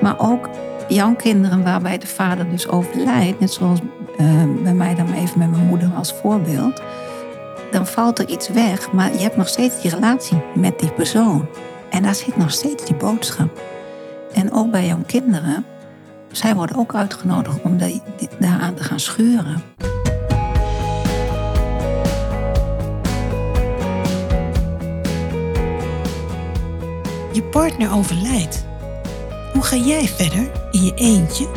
Maar ook jouw kinderen waarbij de vader dus overlijdt, net zoals uh, bij mij dan even met mijn moeder als voorbeeld, dan valt er iets weg, maar je hebt nog steeds die relatie met die persoon. En daar zit nog steeds die boodschap. En ook bij jouw kinderen, zij worden ook uitgenodigd om daaraan te gaan schuren. Je partner overlijdt. Hoe ga jij verder in je eentje?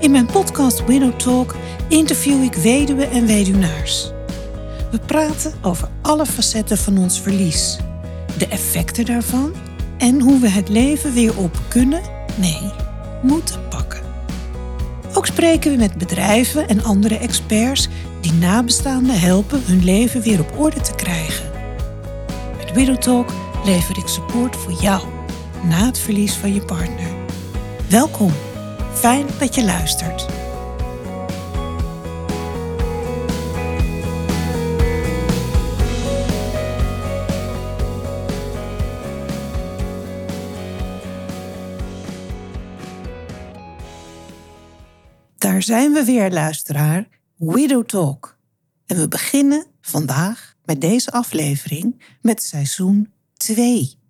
In mijn podcast Widow Talk interview ik weduwen en weduwnaars. We praten over alle facetten van ons verlies, de effecten daarvan en hoe we het leven weer op kunnen, nee, moeten pakken. Ook spreken we met bedrijven en andere experts die nabestaanden helpen hun leven weer op orde te krijgen. Met Widow Talk lever ik support voor jou na het verlies van je partner. Welkom, fijn dat je luistert. Daar zijn we weer, luisteraar. Widow Talk. En we beginnen vandaag met deze aflevering met seizoen 2.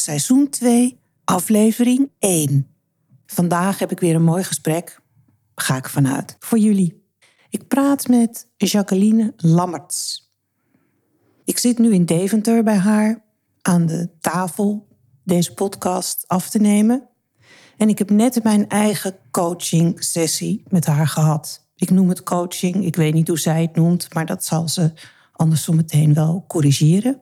Seizoen 2, aflevering 1. Vandaag heb ik weer een mooi gesprek, ga ik vanuit, voor jullie. Ik praat met Jacqueline Lammerts. Ik zit nu in Deventer bij haar aan de tafel deze podcast af te nemen. En ik heb net mijn eigen coaching sessie met haar gehad. Ik noem het coaching, ik weet niet hoe zij het noemt, maar dat zal ze anders zo meteen wel corrigeren.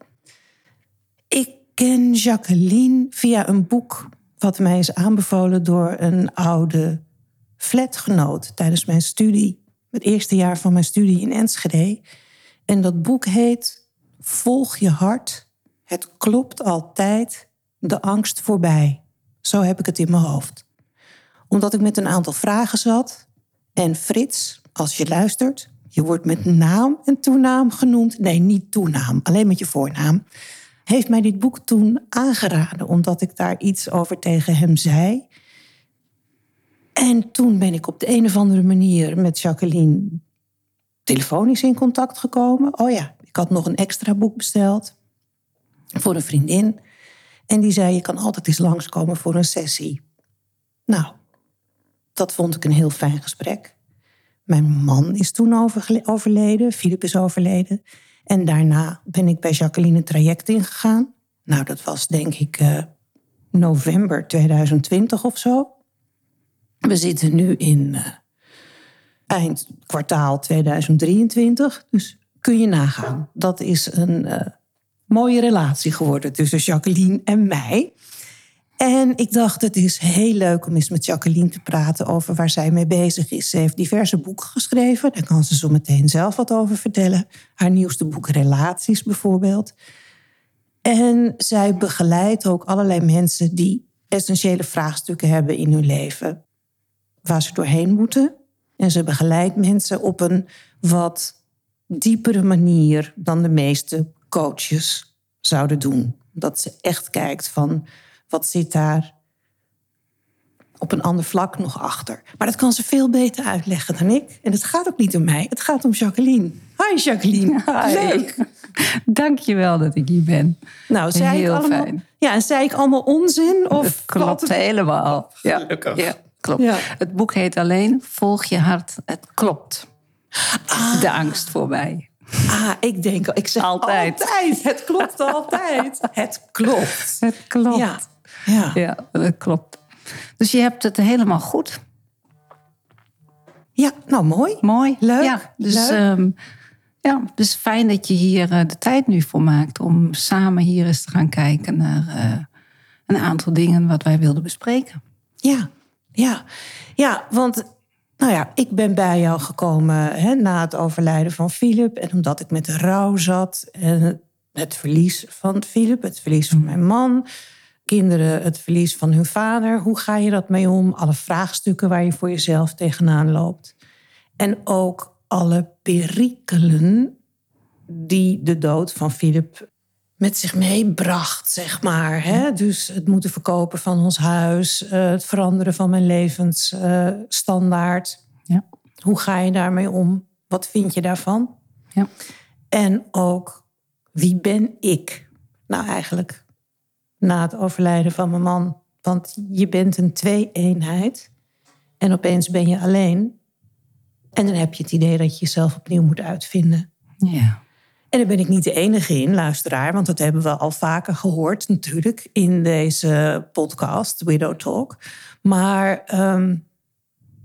Ik ken Jacqueline via een boek wat mij is aanbevolen door een oude flatgenoot tijdens mijn studie, het eerste jaar van mijn studie in Enschede. En dat boek heet Volg je hart, het klopt altijd, de angst voorbij. Zo heb ik het in mijn hoofd. Omdat ik met een aantal vragen zat en Frits, als je luistert, je wordt met naam en toenaam genoemd. Nee, niet toenaam, alleen met je voornaam heeft mij dit boek toen aangeraden, omdat ik daar iets over tegen hem zei. En toen ben ik op de een of andere manier met Jacqueline telefonisch in contact gekomen. Oh ja, ik had nog een extra boek besteld voor een vriendin. En die zei: Je kan altijd eens langskomen voor een sessie. Nou, dat vond ik een heel fijn gesprek. Mijn man is toen overleden, Philip is overleden. En daarna ben ik bij Jacqueline traject ingegaan. Nou, dat was denk ik uh, november 2020 of zo. We zitten nu in uh, eind kwartaal 2023. Dus kun je nagaan. Dat is een uh, mooie relatie geworden tussen Jacqueline en mij. En ik dacht, het is heel leuk om eens met Jacqueline te praten over waar zij mee bezig is. Ze heeft diverse boeken geschreven, daar kan ze zo meteen zelf wat over vertellen. Haar nieuwste boek Relaties bijvoorbeeld. En zij begeleidt ook allerlei mensen die essentiële vraagstukken hebben in hun leven, waar ze doorheen moeten. En ze begeleidt mensen op een wat diepere manier dan de meeste coaches zouden doen. Dat ze echt kijkt van wat zit daar op een ander vlak nog achter? Maar dat kan ze veel beter uitleggen dan ik. En het gaat ook niet om mij, het gaat om Jacqueline. Hi Jacqueline, Hi. leuk. Dank je wel dat ik hier ben. Nou, zei Heel ik allemaal, fijn. Ja, en zei ik allemaal onzin? Of het klopt helemaal. Ja, ja klopt. Ja. Het boek heet alleen Volg je hart, het klopt. Ah. De angst voorbij. Ah, ik denk, ik zeg altijd. altijd. Het klopt altijd. Het klopt. Het klopt. Ja. Ja. ja, dat klopt. Dus je hebt het helemaal goed. Ja, nou mooi. Mooi. Leuk. Ja, dus, Leuk. Um, ja, dus fijn dat je hier uh, de tijd nu voor maakt om samen hier eens te gaan kijken naar uh, een aantal dingen wat wij wilden bespreken. Ja, ja, ja, want nou ja, ik ben bij jou gekomen hè, na het overlijden van Philip. En omdat ik met de rouw zat en het verlies van Philip, het verlies van mijn man, kinderen het verlies van hun vader. Hoe ga je dat mee om? Alle vraagstukken waar je voor jezelf tegenaan loopt. En ook alle perikelen die de dood van Philip met zich meebracht, zeg maar. Hè? Dus het moeten verkopen van ons huis, eh, het veranderen van mijn levensstandaard. Ja. Hoe ga je daarmee om? Wat vind je daarvan? Ja. En ook, wie ben ik? Nou, eigenlijk na het overlijden van mijn man. Want je bent een twee-eenheid. En opeens ben je alleen. En dan heb je het idee dat je jezelf opnieuw moet uitvinden. Ja. En daar ben ik niet de enige in, luisteraar, want dat hebben we al vaker gehoord natuurlijk in deze podcast, Widow Talk. Maar ehm,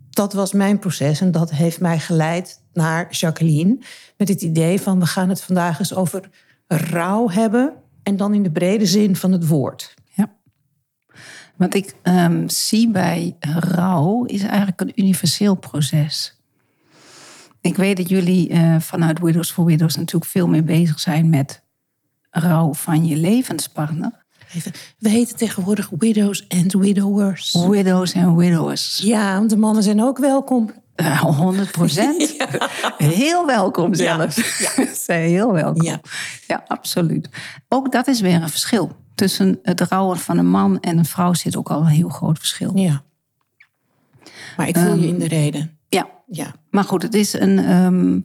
dat was mijn proces en dat heeft mij geleid naar Jacqueline met het idee van we gaan het vandaag eens over rouw hebben en dan in de brede zin van het woord. Ja. Wat ik ehm, zie bij rouw is eigenlijk een universeel proces. Ik weet dat jullie eh, vanuit Widows for Widows natuurlijk veel meer bezig zijn met rouw van je levenspartner. Even, we heten tegenwoordig widows and widowers. Widows en widowers. Ja, want de mannen zijn ook welkom. Uh, 100 procent. Heel welkom zelfs. Ja. Zijn heel welkom. Ja. ja, absoluut. Ook dat is weer een verschil. Tussen het rouwen van een man en een vrouw zit ook al een heel groot verschil. Ja. Maar ik voel je in de reden. Ja, Ja. maar goed, het is een. ehm,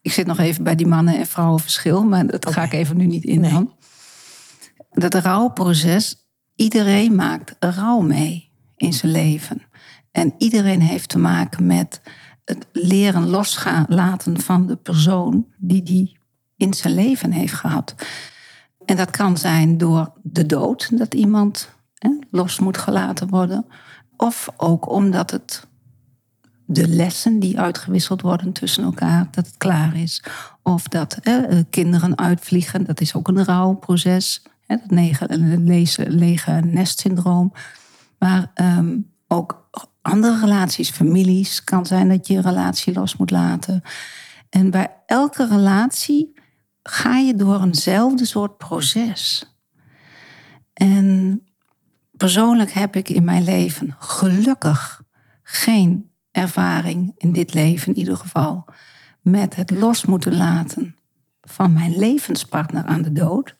ik zit nog even bij die mannen- en vrouwenverschil, maar dat ga ik even nu niet in Nee. dan. Dat rouwproces, iedereen maakt rouw mee in zijn leven. En iedereen heeft te maken met het leren losgaan laten van de persoon die die in zijn leven heeft gehad. En dat kan zijn door de dood, dat iemand hè, los moet gelaten worden. Of ook omdat het de lessen die uitgewisseld worden tussen elkaar, dat het klaar is. Of dat eh, eh, kinderen uitvliegen, dat is ook een rouwproces. Hè, dat lege, lege nestsyndroom. Maar ehm, ook andere relaties, families, kan zijn dat je een relatie los moet laten. En bij elke relatie ga je door eenzelfde soort proces. En persoonlijk heb ik in mijn leven gelukkig geen ervaring in dit leven in ieder geval met het los moeten laten van mijn levenspartner aan de dood.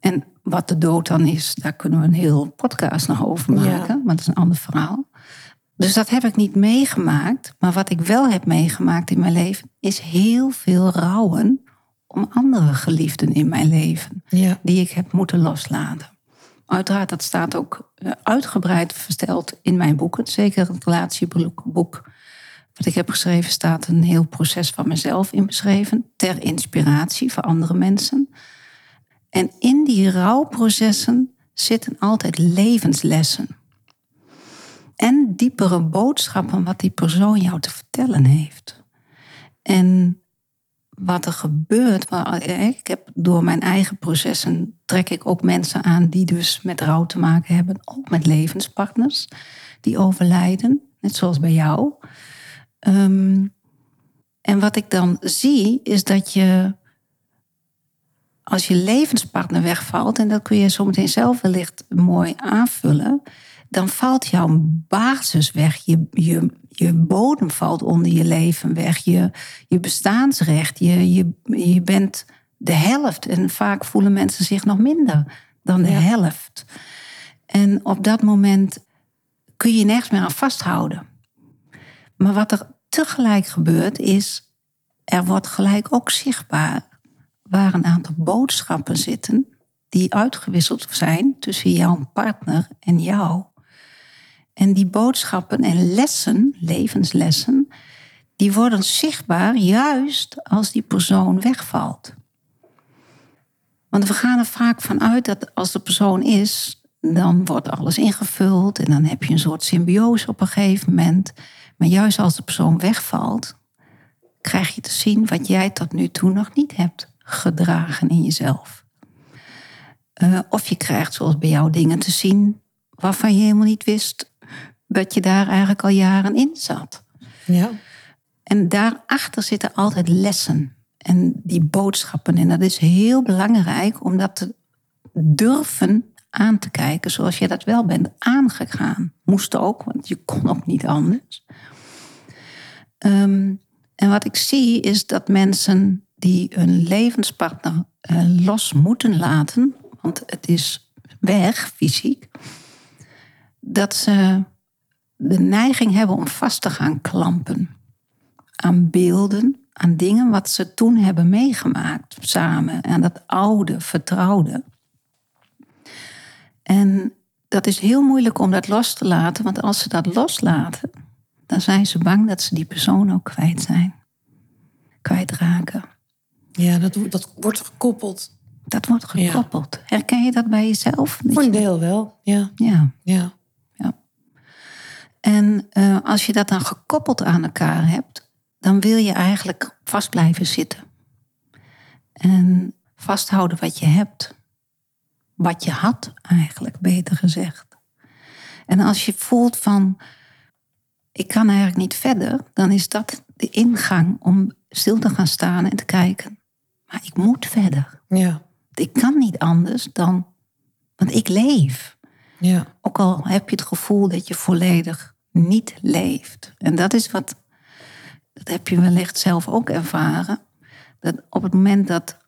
En wat de dood dan is, daar kunnen we een heel podcast nog over maken, Ja. maar dat is een ander verhaal. Dus dat heb ik niet meegemaakt. Maar wat ik wel heb meegemaakt in mijn leven, is heel veel rouwen om andere geliefden in mijn leven Ja. die ik heb moeten loslaten. Uiteraard, dat staat ook eh, uitgebreid verteld in mijn boeken. Zeker het relatieboek wat ik heb geschreven, staat een heel proces van mezelf in beschreven. Ter inspiratie voor andere mensen. En in die rouwprocessen zitten altijd levenslessen. En diepere boodschappen wat die persoon jou te vertellen heeft. En wat er gebeurt. eh, Ik heb door mijn eigen processen trek ik ook mensen aan die dus met rouw te maken hebben. Ook met levenspartners die overlijden. Net zoals bij jou. Ehm, en wat ik dan zie is dat je als je levenspartner wegvalt, en dat kun je zometeen zelf wellicht mooi aanvullen, dan valt jouw basis weg. Je, je, je bodem valt onder je leven weg. Je, je bestaansrecht. Je, je, je bent de helft. En vaak voelen mensen zich nog minder dan de Ja. helft. En op dat moment kun je je nergens meer aan vasthouden. Maar wat er tegelijk gebeurt is, er wordt gelijk ook zichtbaar waar een aantal boodschappen zitten die uitgewisseld zijn tussen jouw partner en jou. En die boodschappen en lessen, levenslessen, die worden zichtbaar juist als die persoon wegvalt. Want we gaan er vaak van uit dat als de persoon is, dan wordt alles ingevuld en dan heb je een soort symbiose op een gegeven moment. Maar juist als de persoon wegvalt, krijg je te zien wat jij tot nu toe nog niet hebt gedragen in jezelf. Eh, of je krijgt, zoals bij jou, dingen te zien waarvan je helemaal niet wist dat je daar eigenlijk al jaren in zat. Ja. En daarachter zitten altijd lessen en die boodschappen. En dat is heel belangrijk om dat te durven aan te kijken zoals je dat wel bent aangegaan. Moest ook, want je kon ook niet anders. Ehm, en wat ik zie is dat mensen die hun levenspartner eh, los moeten laten, want het is weg fysiek, dat ze de neiging hebben om vast te gaan klampen aan beelden, aan dingen wat ze toen hebben meegemaakt samen, aan dat oude, vertrouwde. En dat is heel moeilijk om dat los te laten, want als ze dat loslaten, dan zijn ze bang dat ze die persoon ook kwijt zijn, kwijtraken. Ja, dat, dat wordt gekoppeld. Dat wordt gekoppeld. Herken je dat bij jezelf? Voor een deel wel, ja. Ja. ja. ja. En uh, als je dat dan gekoppeld aan elkaar hebt, dan wil je eigenlijk vast blijven zitten. En vasthouden wat je hebt. Wat je had, eigenlijk, beter gezegd. En als je voelt van, ik kan eigenlijk niet verder, dan is dat de ingang om stil te gaan staan en te kijken. Maar ik moet verder. Ja. Ik kan niet anders dan, want ik leef. Ja. Ook al heb je het gevoel dat je volledig niet leeft. En dat is wat, dat heb je wellicht zelf ook ervaren. Dat op het moment dat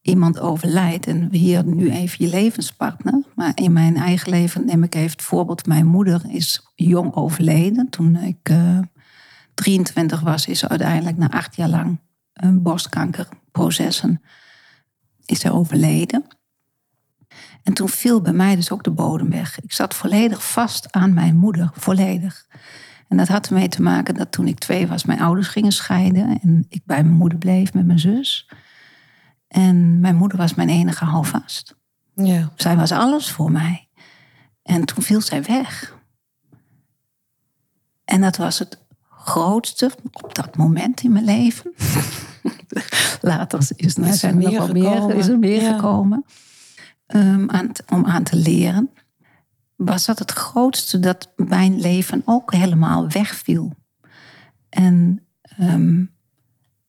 iemand overlijdt, en hier nu even je levenspartner, maar in mijn eigen leven neem ik even het voorbeeld: mijn moeder is jong overleden. Toen ik uh, 23 was, is ze uiteindelijk na acht jaar lang borstkankerprocessen is ze overleden. En toen viel bij mij dus ook de bodem weg. Ik zat volledig vast aan mijn moeder, volledig. En dat had ermee te maken dat toen ik twee was, mijn ouders gingen scheiden en ik bij mijn moeder bleef met mijn zus. En mijn moeder was mijn enige houvast. Ja. Zij was alles voor mij. En toen viel zij weg. En dat was het grootste op dat moment in mijn leven. Later is, zijn er wel meer, is er meer ja. gekomen. Um, aan om aan te leren. Was dat het grootste dat mijn leven ook helemaal wegviel. En um,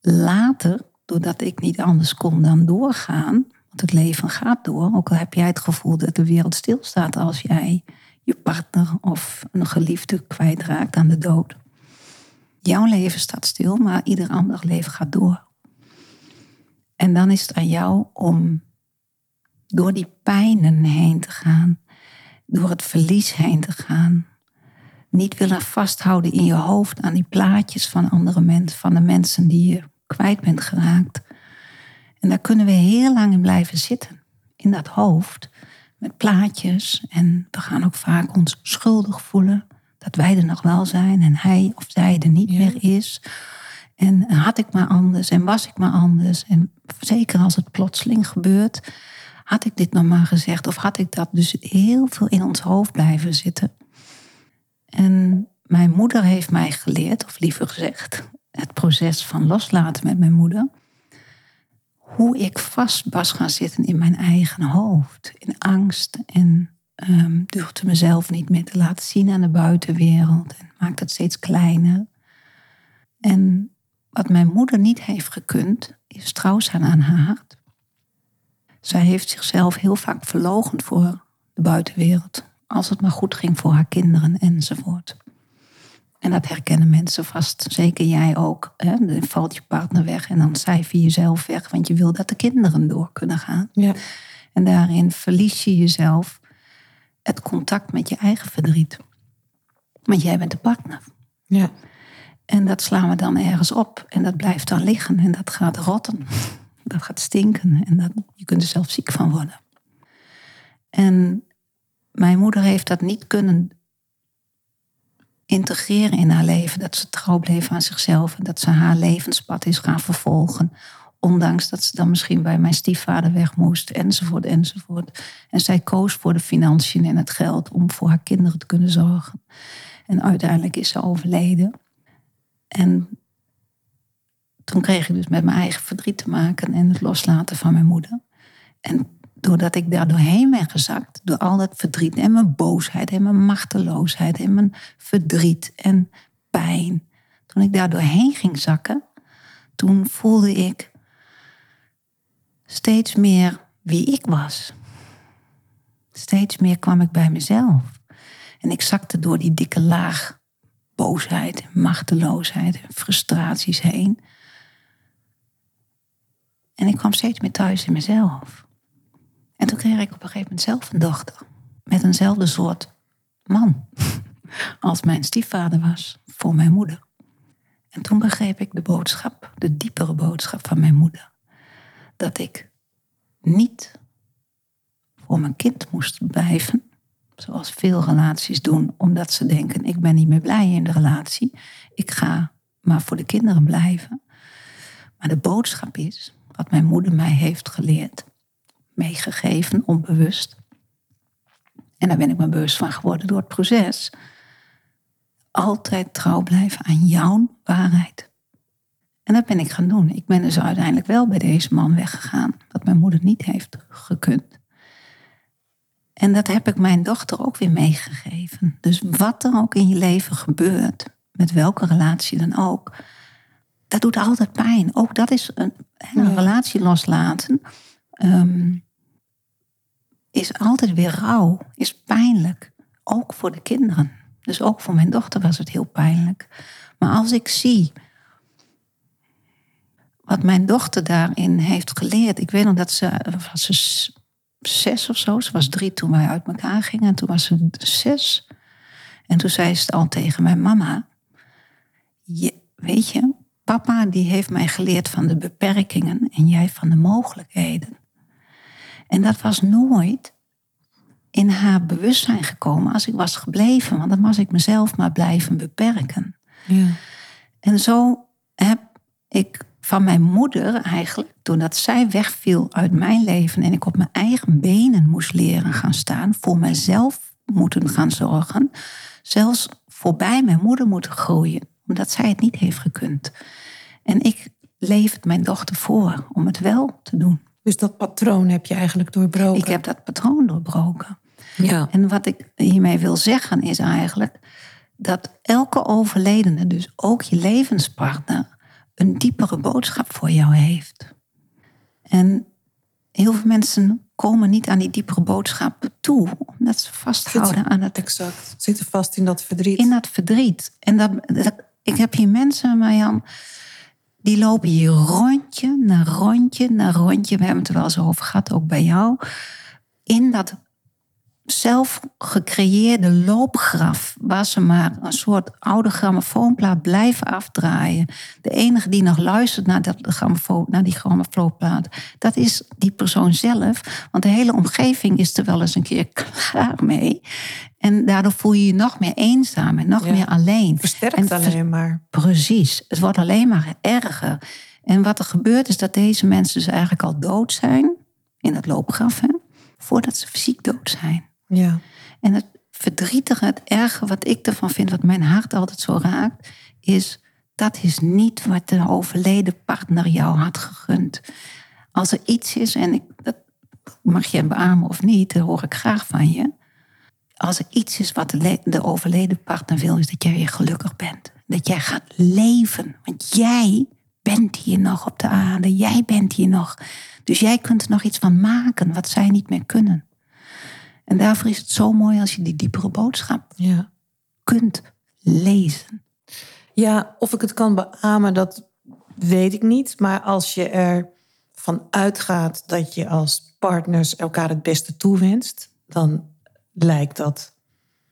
later, doordat ik niet anders kon dan doorgaan. Want het leven gaat door. Ook al heb jij het gevoel dat de wereld stilstaat als jij je partner of een geliefde kwijtraakt aan de dood. Jouw leven staat stil, maar ieder ander leven gaat door. En dan is het aan jou om door die pijnen heen te gaan, door het verlies heen te gaan. Niet willen vasthouden in je hoofd aan die plaatjes van andere mensen, van de mensen die je kwijt bent geraakt. En daar kunnen we heel lang in blijven zitten, in dat hoofd, met plaatjes. En we gaan ook vaak ons schuldig voelen dat wij er nog wel zijn en hij of zij er niet ja. meer is. En had ik maar anders en was ik maar anders. En zeker als het plotseling gebeurt, had ik dit nog maar gezegd of had ik dat. Dus heel veel in ons hoofd blijven zitten. En mijn moeder heeft mij geleerd, of liever gezegd, het proces van loslaten met mijn moeder. Hoe ik vast was gaan zitten in mijn eigen hoofd, in angst en um, durfde mezelf niet meer te laten zien aan de buitenwereld en maakte het steeds kleiner. En wat mijn moeder niet heeft gekund, is trouw zijn aan haar hart. Zij heeft zichzelf heel vaak verlogend voor de buitenwereld, als het maar goed ging voor haar kinderen enzovoort. En dat herkennen mensen vast, zeker jij ook. Hè? Dan valt je partner weg en dan cijf je jezelf weg, want je wil dat de kinderen door kunnen gaan. Ja. En daarin verlies je jezelf het contact met je eigen verdriet. Want jij bent de partner. Ja. En dat slaan we dan ergens op. En dat blijft dan liggen. En dat gaat rotten. Dat gaat stinken. En dat, je kunt er zelf ziek van worden. En mijn moeder heeft dat niet kunnen integreren in haar leven. Dat ze trouw bleef aan zichzelf. En dat ze haar levenspad is gaan vervolgen. Ondanks dat ze dan misschien bij mijn stiefvader weg moest, enzovoort, enzovoort. En zij koos voor de financiën en het geld om voor haar kinderen te kunnen zorgen. En uiteindelijk is ze overleden. En toen kreeg ik dus met mijn eigen verdriet te maken en het loslaten van mijn moeder. En doordat ik daar doorheen ben gezakt, door al dat verdriet en mijn boosheid en mijn machteloosheid en mijn verdriet en pijn. Toen ik daar doorheen ging zakken, toen voelde ik steeds meer wie ik was. Steeds meer kwam ik bij mezelf. En ik zakte door die dikke laag boosheid, machteloosheid, frustraties heen. En ik kwam steeds meer thuis in mezelf. En toen kreeg ik op een gegeven moment zelf een dochter. Met eenzelfde soort man. Als mijn stiefvader was voor mijn moeder. En toen begreep ik de boodschap, de diepere boodschap van mijn moeder. Dat ik niet voor mijn kind moest blijven. Zoals veel relaties doen, omdat ze denken: ik ben niet meer blij in de relatie. Ik ga maar voor de kinderen blijven. Maar de boodschap is, wat mijn moeder mij heeft geleerd, meegegeven, onbewust. En daar ben ik me bewust van geworden door het proces. Altijd trouw blijven aan jouw waarheid. En dat ben ik gaan doen. Ik ben dus uiteindelijk wel bij deze man weggegaan, wat mijn moeder niet heeft gekund. En dat heb ik mijn dochter ook weer meegegeven. Dus wat er ook in je leven gebeurt, met welke relatie dan ook, dat doet altijd pijn. Ook dat is een, een relatie loslaten. Ehm, is altijd weer rauw, is pijnlijk. Ook voor de kinderen. Dus ook voor mijn dochter was het heel pijnlijk. Maar als ik zie wat mijn dochter daarin heeft geleerd. Ik weet nog dat ze, was ze zes of zo. Ze was drie toen wij uit elkaar gingen. En toen was ze zes. En toen zei ze al tegen mijn mama. Je, weet je, papa die heeft mij geleerd van de beperkingen en jij van de mogelijkheden. En dat was nooit in haar bewustzijn gekomen als ik was gebleven. Want dan was ik mezelf maar blijven beperken. Ja. En zo heb ik van mijn moeder eigenlijk, doordat zij wegviel uit mijn leven en ik op mijn eigen benen moest leren gaan staan, voor mezelf moeten gaan zorgen, zelfs voorbij mijn moeder moeten groeien, omdat zij het niet heeft gekund. En ik leef het mijn dochter voor om het wel te doen. Dus dat patroon heb je eigenlijk doorbroken? Ik heb dat patroon doorbroken. Ja. En wat ik hiermee wil zeggen is eigenlijk dat elke overledene, dus ook je levenspartner, een diepere boodschap voor jou heeft. En heel veel mensen komen niet aan die diepere boodschap toe, omdat ze vasthouden aan het. Exact. Zitten vast in dat verdriet. In dat verdriet. En dat, ik heb hier mensen, Marjan, die lopen hier rondje na rondje na rondje. We hebben het er wel eens over gehad, ook bij jou. In dat zelf gecreëerde loopgraf, waar ze maar een soort oude grammofoonplaat blijven afdraaien. De enige die nog luistert naar, dat grammofoon, naar die grammofoonplaat, dat is die persoon zelf. Want de hele omgeving is er wel eens een keer klaar mee. En daardoor voel je je nog meer eenzaam en nog meer alleen. Versterkt en alleen maar. Precies, het wordt alleen maar erger. En wat er gebeurt is dat deze mensen dus eigenlijk al dood zijn in het loopgraf, hè, voordat ze fysiek dood zijn. Ja. En het verdrietige, het erge wat ik ervan vind, wat mijn hart altijd zo raakt, is dat is niet wat de overleden partner jou had gegund. Als er iets is, en ik, dat mag je beamen of niet, dat hoor ik graag van je. Als er iets is wat de, de overleden partner wil, is dat jij weer gelukkig bent. Dat jij gaat leven. Want jij bent hier nog op de aarde. Jij bent hier nog. Dus jij kunt er nog iets van maken wat zij niet meer kunnen. En daarvoor is het zo mooi als je die diepere boodschap ja. kunt lezen. Ja, of ik het kan beamen, dat weet ik niet. Maar als je ervan uitgaat dat je als partners elkaar het beste toewenst, dan lijkt dat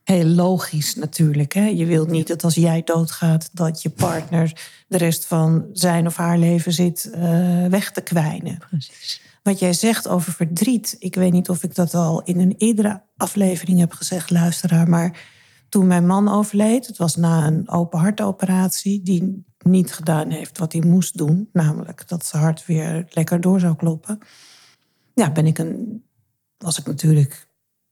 heel logisch natuurlijk. Hè? Je wilt niet dat als jij doodgaat, dat je partner de rest van zijn of haar leven zit uh, weg te kwijnen. Precies. Wat jij zegt over verdriet, ik weet niet of ik dat al in een eerdere aflevering heb gezegd, luisteraar, maar toen mijn man overleed, het was na een open hartoperatie die niet gedaan heeft wat hij moest doen, namelijk dat zijn hart weer lekker door zou kloppen. Ja, ben ik een, was ik natuurlijk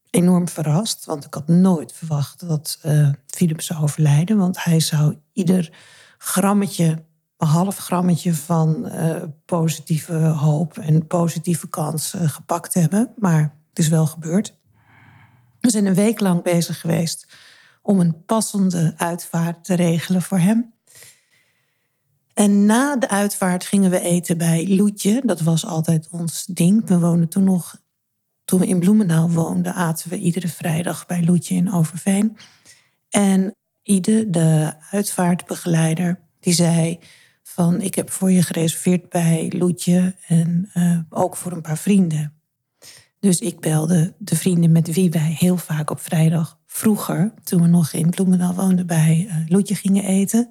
enorm verrast, want ik had nooit verwacht dat uh, Philip zou overlijden, want hij zou ieder grammetje een half grammetje van uh, positieve hoop en positieve kans uh, gepakt hebben. Maar het is wel gebeurd. We zijn een week lang bezig geweest om een passende uitvaart te regelen voor hem. En na de uitvaart gingen we eten bij Loetje. Dat was altijd ons ding. We woonden toen nog, toen we in Bloemendaal woonden, aten we iedere vrijdag bij Loetje in Overveen. En Ide, de uitvaartbegeleider, die zei: van ik heb voor je gereserveerd bij Loetje en uh, ook voor een paar vrienden. Dus ik belde de vrienden met wie wij heel vaak op vrijdag vroeger, toen we nog in Bloemendaal woonden, bij uh, Loetje gingen eten.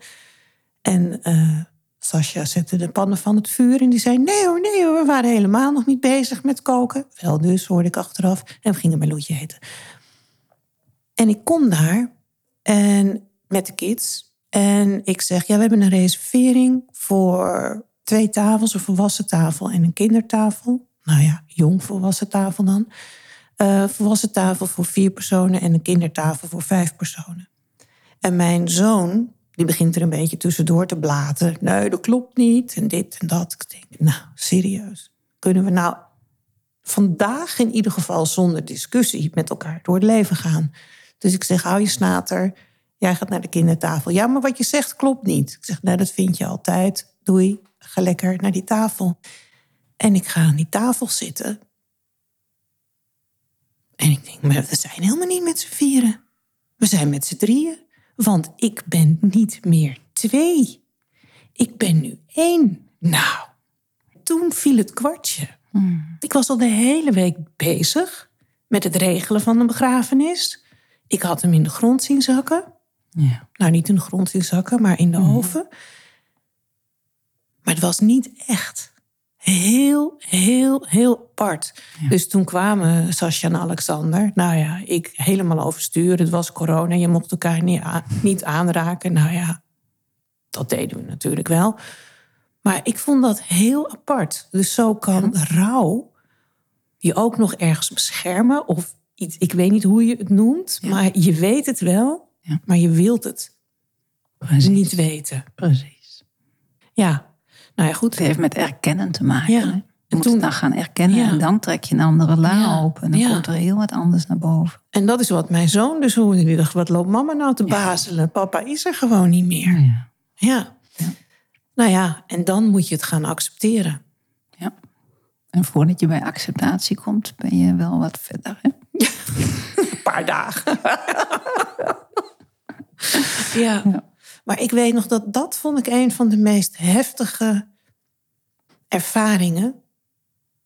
En uh, Sascha zette de pannen van het vuur en die zei: Nee hoor, nee hoor, we waren helemaal nog niet bezig met koken. Wel dus, hoorde ik achteraf. En we gingen bij Loetje eten. En ik kom daar en met de kids. En ik zeg: Ja, we hebben een reservering voor twee tafels: een volwassen tafel en een kindertafel. Nou ja, jong volwassen tafel dan. Uh, volwassen tafel voor vier personen en een kindertafel voor vijf personen. En mijn zoon, die begint er een beetje tussendoor te blaten. Nee, dat klopt niet. En dit en dat. Ik denk, nou, serieus. Kunnen we nou vandaag in ieder geval zonder discussie met elkaar door het leven gaan? Dus ik zeg, hou je snater. Jij gaat naar de kindertafel. Ja, maar wat je zegt klopt niet. Ik zeg, nee, dat vind je altijd. Doei, ga lekker naar die tafel. En ik ga aan die tafel zitten. En ik denk, maar we zijn helemaal niet met z'n vieren. We zijn met z'n drieën. Want ik ben niet meer twee. Ik ben nu één. Nou, toen viel het kwartje. Hmm. Ik was al de hele week bezig met het regelen van een begrafenis. Ik had hem in de grond zien zakken. Ja. Nou, niet in de grond zien zakken, maar in de oven. Maar het was niet echt heel, heel, heel apart. Dus toen kwamen Sascha en Alexander. Nou ja, ik helemaal overstuur. Het was corona, je mocht elkaar niet, niet aanraken. Nou ja, dat deden we natuurlijk wel. Maar ik vond dat heel apart. Dus zo kan rouw je ook nog ergens beschermen. Of iets, ik weet niet hoe je het noemt, maar je weet het wel, maar je wilt het Precies. niet weten. Precies. Ja, nou ja, goed. Het heeft met erkennen te maken. Ja. Je moet toen, het dan gaan erkennen en dan trek je een andere la open. En dan komt er heel wat anders naar boven. En dat is wat mijn zoon dus hoorde. Die dacht, wat loopt mama nou te bazelen? Papa is er gewoon niet meer. Ja. Nou ja, en dan moet je het gaan accepteren. Ja. En voordat je bij acceptatie komt, ben je wel wat verder. Hè? een paar dagen. ja. Maar ik weet nog dat dat vond ik een van de meest heftige ervaringen.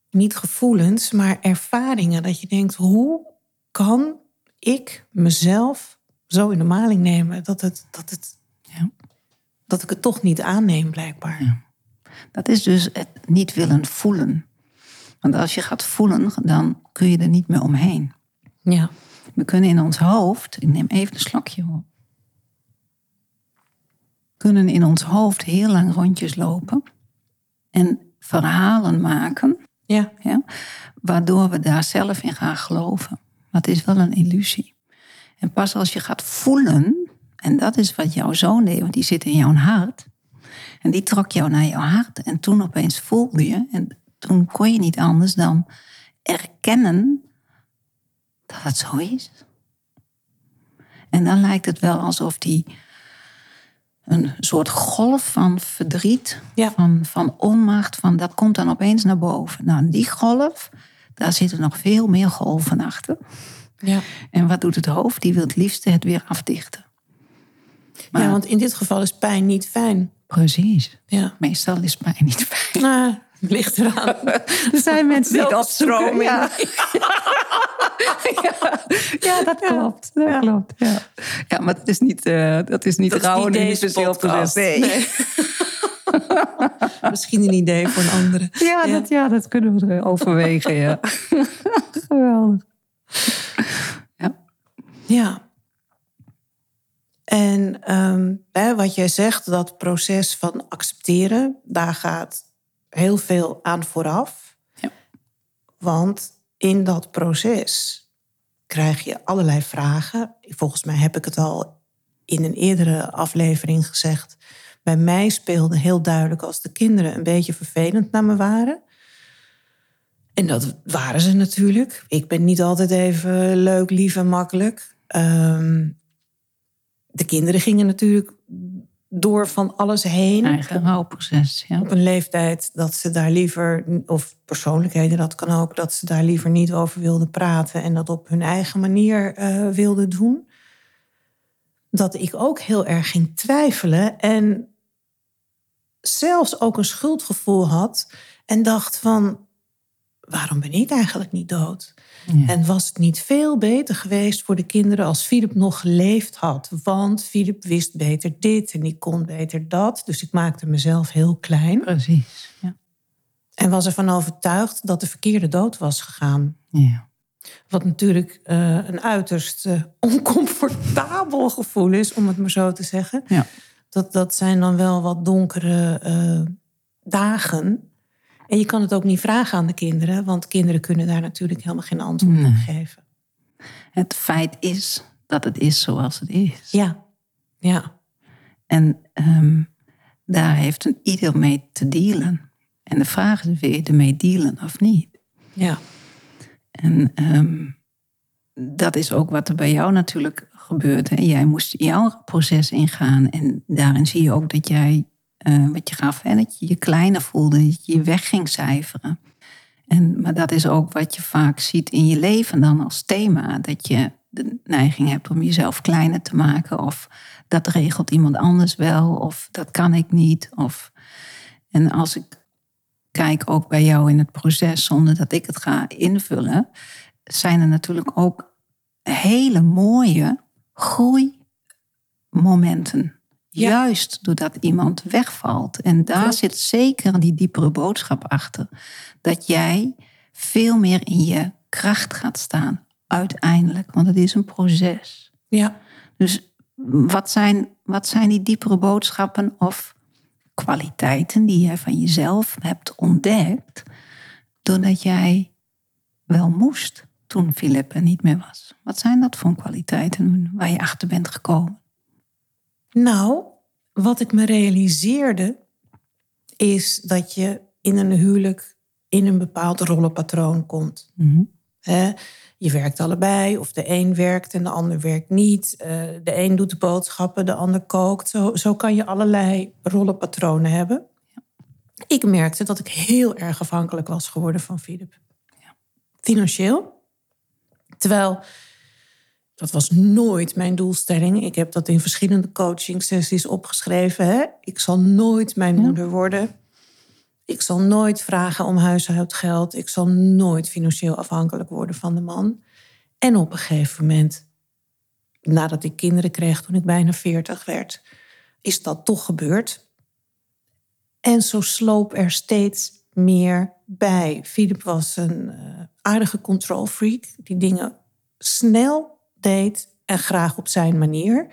Niet gevoelens, maar ervaringen. Dat je denkt, hoe kan ik mezelf zo in de maling nemen dat, het, dat, het, ja. dat ik het toch niet aanneem, blijkbaar. Ja. Dat is dus het niet willen voelen. Want als je gaat voelen, dan kun je er niet meer omheen. Ja. We kunnen in ons hoofd, ik neem even een slokje op kunnen in ons hoofd heel lang rondjes lopen en verhalen maken, ja. Ja, waardoor we daar zelf in gaan geloven. Dat is wel een illusie. En pas als je gaat voelen, en dat is wat jouw zoon deed, want die zit in jouw hart, en die trok jou naar jouw hart, en toen opeens voelde je, en toen kon je niet anders dan erkennen dat het zo is. En dan lijkt het wel alsof die een soort golf van verdriet, van, van onmacht, van dat komt dan opeens naar boven. Nou, die golf, daar zitten nog veel meer golven achter. Ja. En wat doet het hoofd? Die wil het liefste het weer afdichten. Maar, ja, want in dit geval is pijn niet fijn. Precies. Ja. Meestal is pijn niet fijn. Nou, ligt eraan. er zijn mensen die opstromen. Ja. ja. dat klopt. Dat klopt. Ja. ja, maar dat is niet, uh, dat is niet dat rouw en niet Nee. nee. Misschien een idee voor een andere. Ja, ja. Dat, ja dat kunnen we overwegen. Ja. Geweldig. Ja. Ja. En um, hè, wat jij zegt, dat proces van accepteren, daar gaat heel veel aan vooraf. Ja. Want in dat proces krijg je allerlei vragen. Volgens mij heb ik het al in een eerdere aflevering gezegd. Bij mij speelde heel duidelijk als de kinderen een beetje vervelend naar me waren. En dat waren ze natuurlijk. Ik ben niet altijd even leuk, lief en makkelijk. Ehm, de kinderen gingen natuurlijk door van alles heen. Eigen rouwproces, ja. Op een leeftijd dat ze daar liever, of persoonlijkheden, dat kan ook, dat ze daar liever niet over wilden praten en dat op hun eigen manier uh, wilden doen. Dat ik ook heel erg ging twijfelen. En zelfs ook een schuldgevoel had en dacht van, waarom ben ik eigenlijk niet dood? Ja. En was het niet veel beter geweest voor de kinderen als Philip nog geleefd had? Want Philip wist beter dit en die kon beter dat. Dus ik maakte mezelf heel klein. Precies. Ja. En was ervan overtuigd dat de verkeerde dood was gegaan. Ja. Wat natuurlijk eh, een uiterst eh, oncomfortabel gevoel is, om het maar zo te zeggen. Ja. Dat, dat zijn dan wel wat donkere eh, dagen. En je kan het ook niet vragen aan de kinderen, want kinderen kunnen daar natuurlijk helemaal geen antwoord op geven. Het feit is dat het is zoals het is. Ja, ja, En ehm, daar heeft een ieder mee te dealen. En de vraag is, wil je ermee dealen of niet? ja. En ehm, dat is ook wat er bij jou natuurlijk gebeurt. Hè? Jij moest jouw proces ingaan. En daarin zie je ook dat jij, eh, wat je gaf, hè, dat je je kleiner voelde, dat je je weg ging cijferen. En, maar dat is ook wat je vaak ziet in je leven dan als thema. Dat je de neiging hebt om jezelf kleiner te maken. Of dat regelt iemand anders wel. Of dat kan ik niet. Of... En als ik kijk ook bij jou in het proces, zonder dat ik het ga invullen, zijn er natuurlijk ook hele mooie groeimomenten. Ja. Juist doordat iemand wegvalt. En daar Klopt. zit zeker die diepere boodschap achter. Dat jij veel meer in je kracht gaat staan. Uiteindelijk. Want het is een proces. ja. Dus wat zijn, wat zijn die diepere boodschappen of kwaliteiten die jij van jezelf hebt ontdekt, doordat jij wel moest toen Philip er niet meer was? Wat zijn dat voor kwaliteiten waar je achter bent gekomen? Nou, wat ik me realiseerde, is dat je in een huwelijk in een bepaald rollenpatroon komt. Hè? Je werkt allebei, of de een werkt en de ander werkt niet. Eh, de een doet de boodschappen, de ander kookt. Zo, zo kan je allerlei rollenpatronen hebben. Ik merkte dat ik heel erg afhankelijk was geworden van Philip. Financieel. Terwijl dat was nooit mijn doelstelling. Ik heb dat in verschillende coaching sessies opgeschreven. Hè? Ik zal nooit mijn moeder worden. Ik zal nooit vragen om huishoudgeld. Ik zal nooit financieel afhankelijk worden van de man. En op een gegeven moment, nadat ik kinderen kreeg toen ik bijna 40 werd, is dat toch gebeurd. En zo sloop er steeds meer bij. Philip was een eh, aardige control freak die dingen snel deed en graag op zijn manier.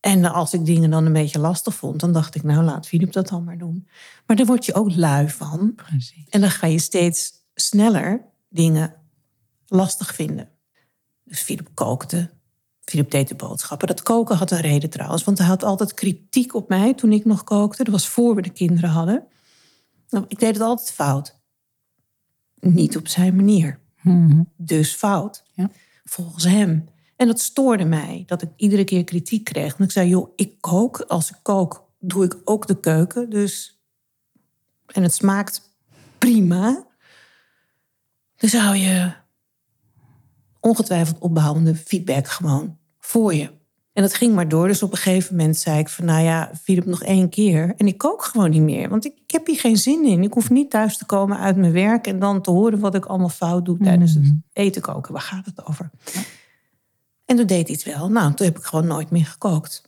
En als ik dingen dan een beetje lastig vond, dan dacht ik, nou laat Philip dat dan maar doen. Maar daar word je ook lui van. Precies. En dan ga je steeds sneller dingen lastig vinden. Dus Philip kookte. Philip deed de boodschappen. Dat koken had een reden trouwens, want hij had altijd kritiek op mij toen ik nog kookte. Dat was voor we de kinderen hadden. Nou, ik deed het altijd fout. Niet op zijn manier. Mhm. Dus fout. Ja. Volgens hem. En dat stoorde mij, dat ik iedere keer kritiek kreeg. En ik zei, joh, ik kook. Als ik kook, doe ik ook de keuken. Dus... En het smaakt prima. Dus hou je ongetwijfeld opbouwende feedback gewoon voor je. En dat ging maar door. Dus op een gegeven moment zei ik van, nou ja, Philip nog één keer. En ik kook gewoon niet meer, want ik, ik heb hier geen zin in. Ik hoef niet thuis te komen uit mijn werk en dan te horen wat ik allemaal fout doe tijdens het eten koken. Waar gaat het over? En toen deed hij het wel. Nou, toen heb ik gewoon nooit meer gekookt.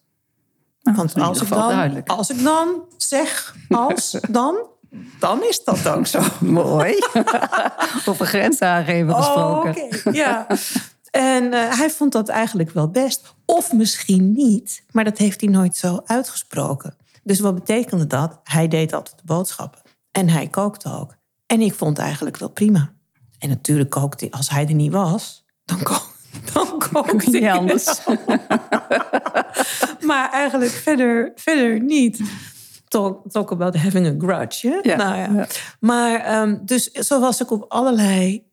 Nou, Want als ik, dan, duidelijk. als ik dan zeg, als, dan, dan is dat ook zo. Mooi. Over grenzen aangeven gesproken. Oh, oké, ja. En eh, hij vond dat eigenlijk wel best. Of misschien niet, maar dat heeft hij nooit zo uitgesproken. Dus wat betekende dat? Hij deed altijd de boodschappen. En hij kookte ook. En ik vond het eigenlijk wel prima. En natuurlijk kookte hij, als hij er niet was, dan, ko dan kookte ik anders. maar eigenlijk verder, verder niet. Talk, talk about having a grudge. Hè? Ja, Nou ja. ja. Maar ehm, dus zo was ik op allerlei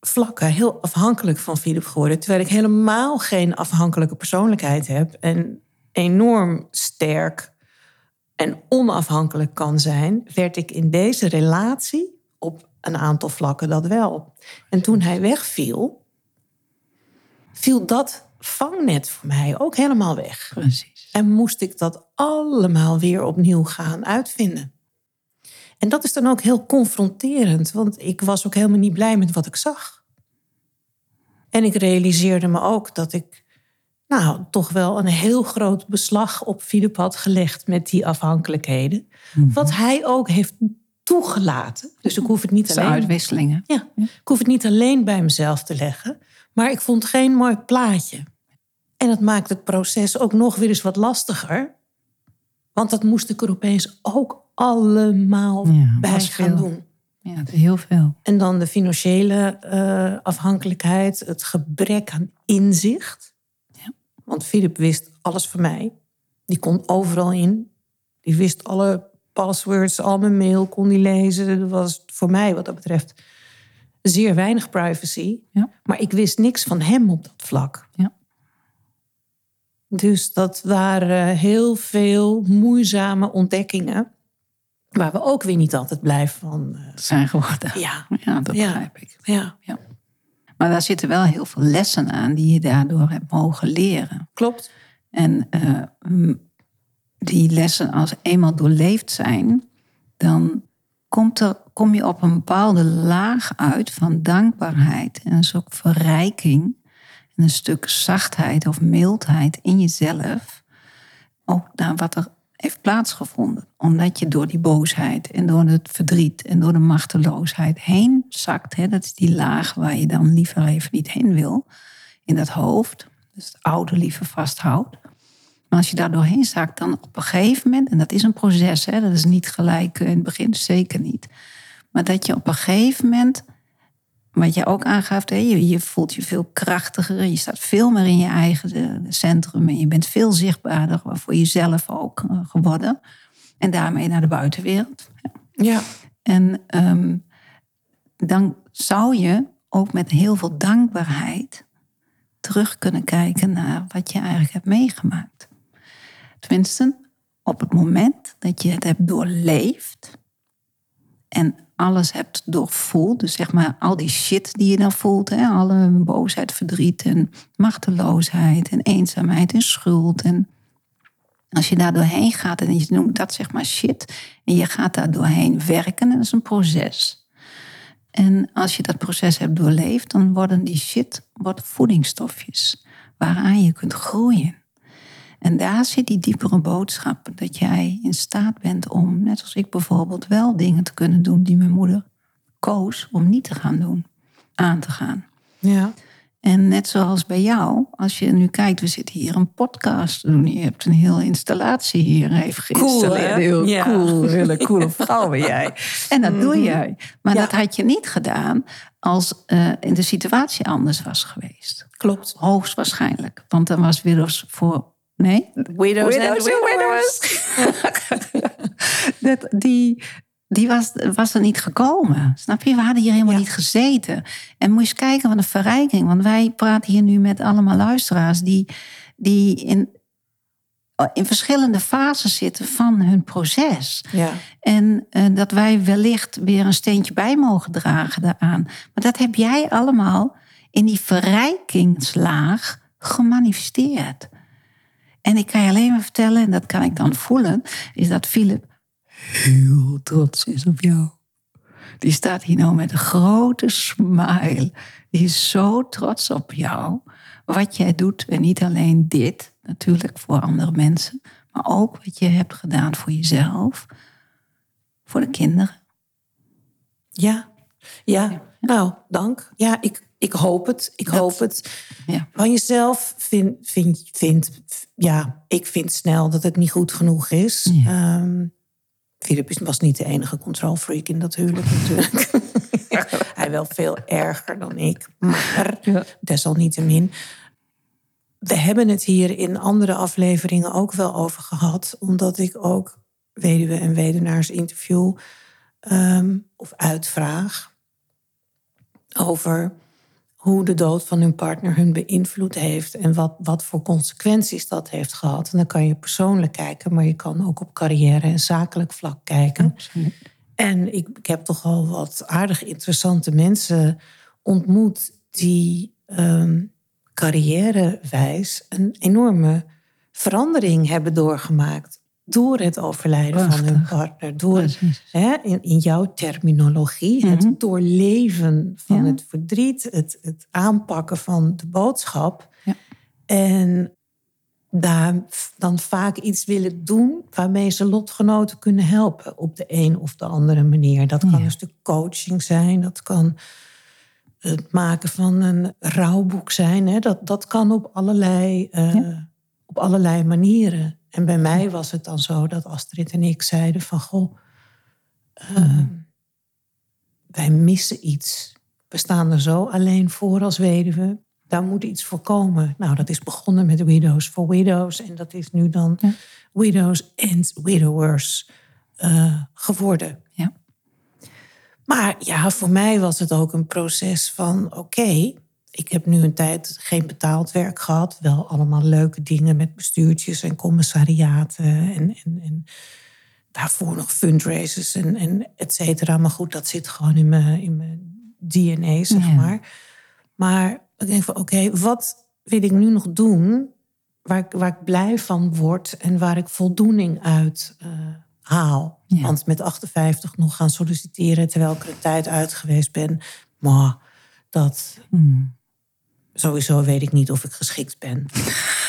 vlakken heel afhankelijk van Philip geworden. Terwijl ik helemaal geen afhankelijke persoonlijkheid heb. En enorm sterk en onafhankelijk kan zijn, werd ik in deze relatie op een aantal vlakken dat wel. En toen hij wegviel, viel dat vangnet voor mij ook helemaal weg. Precies. En moest ik dat allemaal weer opnieuw gaan uitvinden. En dat is dan ook heel confronterend, want ik was ook helemaal niet blij met wat ik zag. En ik realiseerde me ook dat ik nou, toch wel een heel groot beslag op Philip had gelegd met die afhankelijkheden. Mhm. Wat hij ook heeft toegelaten. Dus ik hoef het niet alleen. uitwisselingen. Ja, ik hoef het niet alleen bij mezelf te leggen. Maar ik vond geen mooi plaatje. En dat maakt het proces ook nog weer eens wat lastiger. Want dat moest ik er opeens ook allemaal Ja, bij gaan veel. doen. Ja, heel veel. En dan de financiële eh, afhankelijkheid, het gebrek aan inzicht. Ja. Want Philip wist alles van mij. Die kon overal in. Die wist alle passwords, al mijn mail kon die lezen. Dat was voor mij wat dat betreft zeer weinig privacy. Ja. Maar ik wist niks van hem op dat vlak. Ja. Dus dat waren heel veel moeizame ontdekkingen. Waar we ook weer niet altijd blij van. eh, zijn geworden. ja, Ja, dat Ja. begrijp ik. ja, Maar daar zitten wel heel veel lessen aan die je daardoor hebt mogen leren. klopt. En eh, die lessen, als eenmaal doorleefd zijn, dan komt er, kom je op een bepaalde laag uit van dankbaarheid en een soort verrijking. En een stuk zachtheid of mildheid in jezelf. Ook naar wat er heeft plaatsgevonden. Omdat je door die boosheid en door het verdriet en door de machteloosheid heen zakt. Hè, dat is die laag waar je dan liever even niet heen wil. In dat hoofd. Dus het oude liever vasthoudt. Maar als je daar doorheen zakt, dan op een gegeven moment, en dat is een proces, hè, dat is niet gelijk eh, in het begin, zeker niet. Maar dat je op een gegeven moment, wat je ook aangaf, hè, je, je voelt je veel krachtiger, je staat veel meer in je eigen eh, centrum en je bent veel zichtbaarder voor jezelf ook eh, geworden. En daarmee naar de buitenwereld. Ja, En ehm, dan zou je ook met heel veel dankbaarheid terug kunnen kijken naar wat je eigenlijk hebt meegemaakt. Tenminste, op het moment dat je het hebt doorleefd en alles hebt doorvoeld, dus zeg maar al die shit die je dan voelt, hè, alle boosheid, verdriet en machteloosheid en eenzaamheid en schuld en als je daar doorheen gaat en je noemt dat zeg maar shit, en je gaat daar doorheen werken, en dat is een proces. En als je dat proces hebt doorleefd, dan worden die shit wordt voedingsstofjes waaraan je kunt groeien. En daar zit die diepere boodschap dat jij in staat bent om, net als ik bijvoorbeeld, wel dingen te kunnen doen die mijn moeder koos om niet te gaan doen, aan te gaan. ja, En net zoals bij jou, als je nu kijkt, we zitten hier een podcast te doen. Je hebt een hele installatie hier even geïnstalleerd. hè? Heel Ja. cool, hele coole vrouw ben jij. En dat doe jij. Maar Ja. dat had je niet gedaan als eh, in de situatie anders was geweest. klopt. Hoogstwaarschijnlijk. Want dan was Widows voor... Nee? Widows, and widowers. dat, die die was, was er niet gekomen. Snap je? We hadden hier helemaal Ja. niet gezeten. En moet je eens kijken wat een verrijking. Want wij praten hier nu met allemaal luisteraars die, die in, in verschillende fases zitten van hun proces. Ja, En eh, dat wij wellicht weer een steentje bij mogen dragen daaraan. Maar dat heb jij allemaal in die verrijkingslaag gemanifesteerd. En ik kan je alleen maar vertellen, en dat kan ik dan voelen, is dat Philip heel trots is op jou. Die staat hier nou met een grote smile. Die is zo trots op jou. Wat jij doet. En niet alleen dit, natuurlijk voor andere mensen. Maar ook wat je hebt gedaan voor jezelf. Voor de kinderen. ja, ja. Nou, dank. Ja, ik, ik hoop het. Ik Dat- hoop het. Ja. Van jezelf vind, vind, vind, ja, ik vind snel dat het niet goed genoeg is. Ja. Ehm, Philip was niet de enige controlfreak in dat huwelijk natuurlijk. Hij wel veel erger dan ik, maar desalniettemin. We hebben het hier in andere afleveringen ook wel over gehad, omdat ik ook weduwe en wedenaars interview ehm, of uitvraag over hoe de dood van hun partner hun beïnvloed heeft en wat, wat voor consequenties dat heeft gehad. En dan kan je persoonlijk kijken, maar je kan ook op carrière en zakelijk vlak kijken. En ik, ik heb toch al wat aardig interessante mensen ontmoet die ehm, carrièrewijs een enorme verandering hebben doorgemaakt. Door het overlijden van hun partner. Door hè, in, in, jouw terminologie, het mhm. doorleven van het verdriet, het, het aanpakken van de boodschap. Ja. En daar dan vaak iets willen doen waarmee ze lotgenoten kunnen helpen op de een of de andere manier. Dat kan een stuk coaching zijn, dat kan het maken van een rouwboek zijn. Hè? Dat, dat kan op allerlei, uh, op allerlei manieren. En bij mij was het dan zo dat Astrid en ik zeiden van goh, uh, wij missen iets. We staan er zo alleen voor als weduwe daar moet iets voor komen. Nou, dat is begonnen met Widows for Widows. En dat is nu dan Widows and Widowers uh, geworden. Ja. Maar ja, voor mij was het ook een proces van: oké, ik heb nu een tijd geen betaald werk gehad. Wel allemaal leuke dingen met bestuurtjes en commissariaten. En, en, en daarvoor nog fundraisers en, en et cetera. Maar goed, dat zit gewoon in mijn, in mijn DNA, zeg maar. Maar ik denk van oké, wat wil ik nu nog doen waar ik, waar ik blij van word en waar ik voldoening uit uh, haal. Want met 58 nog gaan solliciteren terwijl ik er een tijd uit geweest ben, maar dat hmm. Sowieso weet ik niet of ik geschikt ben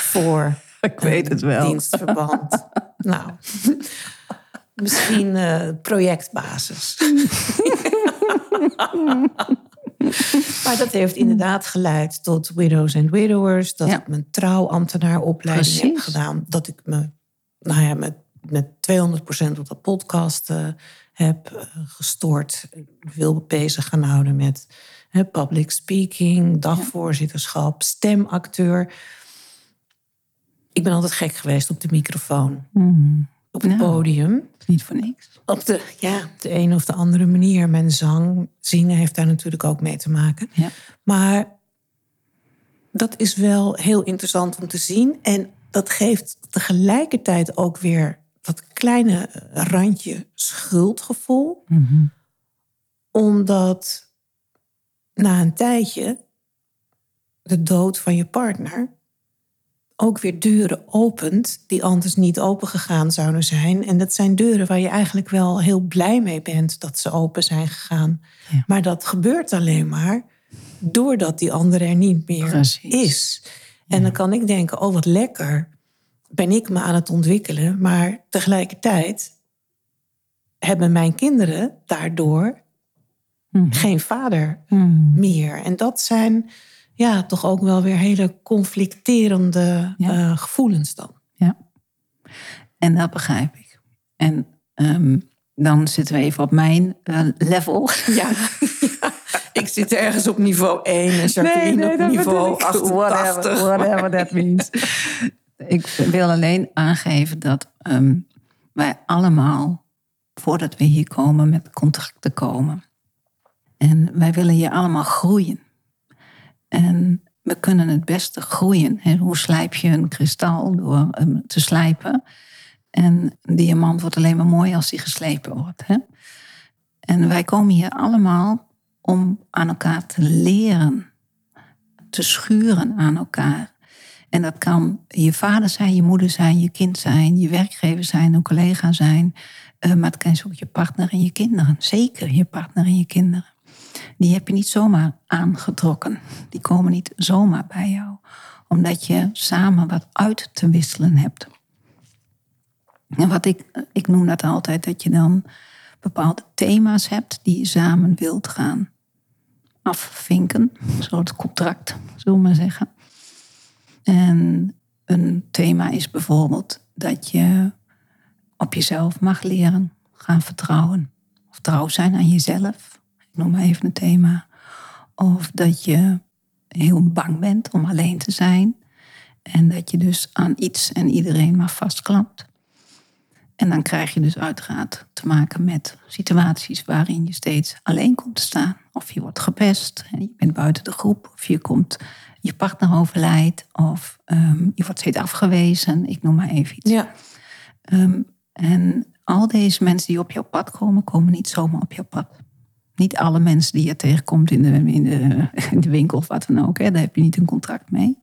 voor ik weet het wel. dienstverband. nou, misschien uh, projectbasis. maar dat heeft inderdaad geleid tot Widows and Widowers. Dat ik mijn trouwambtenaaropleiding heb gedaan. Dat ik me, nou ja, met, met 200% op de podcast uh, heb uh, gestort. Veel bezig gaan houden met public speaking, dagvoorzitterschap, stemacteur. Ik ben altijd gek geweest op de microfoon. Mm. Op het nou, podium. Niet voor niks op de, ja, de een of de andere manier. Mijn zang, zingen heeft daar natuurlijk ook mee te maken. Ja. Maar dat is wel heel interessant om te zien. En dat geeft tegelijkertijd ook weer dat kleine randje schuldgevoel. Mhm. Omdat na een tijdje de dood van je partner ook weer deuren opent die anders niet open gegaan zouden zijn. En dat zijn deuren waar je eigenlijk wel heel blij mee bent dat ze open zijn gegaan. Maar dat gebeurt alleen maar doordat die andere er niet meer is. En dan kan ik denken, oh wat lekker, ben ik me aan het ontwikkelen. Maar tegelijkertijd hebben mijn kinderen daardoor mhm. geen vader mhm. meer. En dat zijn ja, toch ook wel weer hele conflicterende eh, gevoelens dan. Ja, en dat begrijp ik. En ehm, dan zitten we even op mijn uh, level. Ja. ik zit ergens op niveau 1 en Jacqueline nee, nee, op niveau 88. Whatever, whatever that means. ik wil alleen aangeven dat ehm, wij allemaal, voordat we hier komen, met contracten komen. En wij willen hier allemaal groeien. En we kunnen het beste groeien. Hoe slijp je een kristal door hem te slijpen? En een diamant wordt alleen maar mooi als die geslepen wordt. Hè? En wij komen hier allemaal om aan elkaar te leren, te schuren aan elkaar. En dat kan je vader zijn, je moeder zijn, je kind zijn, je werkgever zijn, een collega zijn. Uh, maar het kan ook je partner en je kinderen. Zeker je partner en je kinderen die heb je niet zomaar aangetrokken. Die komen niet zomaar bij jou, omdat je samen wat uit te wisselen hebt. En wat ik, ik noem dat altijd, dat je dan bepaalde thema's hebt die je samen wilt gaan afvinken. Een soort contract, zullen we maar zeggen. En een thema is bijvoorbeeld dat je op jezelf mag leren gaan vertrouwen. Of trouw zijn aan jezelf noem maar even een thema. Of dat je heel bang bent om alleen te zijn. En dat je dus aan iets en iedereen maar vastklampt. En dan krijg je dus uiteraard te maken met situaties waarin je steeds alleen komt te staan. Of je wordt gepest, en je bent buiten de groep. Of je komt, je partner overlijdt. Of um, je wordt steeds afgewezen. Ik noem maar even iets. Ja. Um, en al deze mensen die op jouw pad komen, komen niet zomaar op jouw pad. Niet alle mensen die je tegenkomt in de, in de, in de winkel of wat dan ook. Hè, daar heb je niet een contract mee.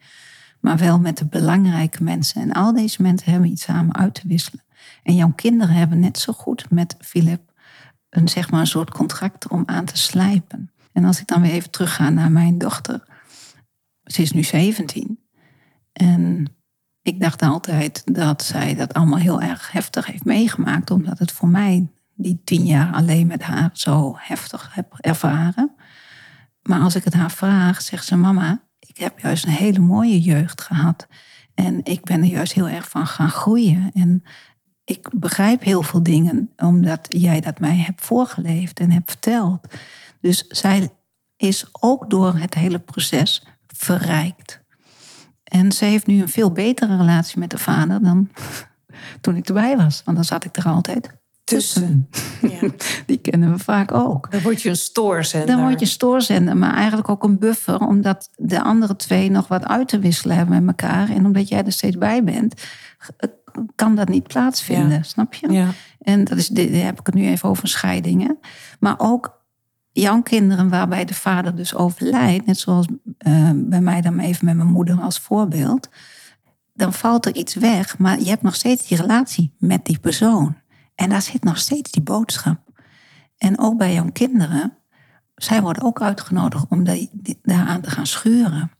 Maar wel met de belangrijke mensen. En al deze mensen hebben iets samen uit te wisselen. En jouw kinderen hebben net zo goed met Philip een, zeg maar, een soort contract om aan te slijpen. En als ik dan weer even terugga naar mijn dochter. Ze is nu 17. En ik dacht altijd dat zij dat allemaal heel erg heftig heeft meegemaakt. Omdat het voor mij die tien jaar alleen met haar zo heftig heb ervaren. Maar als ik het haar vraag, zegt ze: Mama, ik heb juist een hele mooie jeugd gehad. En ik ben er juist heel erg van gaan groeien. En ik begrijp heel veel dingen omdat jij dat mij hebt voorgeleefd en hebt verteld. Dus zij is ook door het hele proces verrijkt. En ze heeft nu een veel betere relatie met de vader dan toen ik erbij was. Want dan zat ik er altijd tussen. Ja. Die kennen we vaak ook. Dan word je een stoorzender. Dan word je stoorzender, maar eigenlijk ook een buffer, omdat de andere twee nog wat uit te wisselen hebben met elkaar. En omdat jij er steeds bij bent, kan dat niet plaatsvinden, snap je? Ja. En dat is, daar heb ik het nu even over scheidingen. Maar ook jouw kinderen waarbij de vader dus overlijdt, net zoals uh, bij mij dan even met mijn moeder als voorbeeld, dan valt er iets weg, maar je hebt nog steeds die relatie met die persoon. En daar zit nog steeds die boodschap. En ook bij jouw kinderen, zij worden ook uitgenodigd om daaraan te gaan schuren.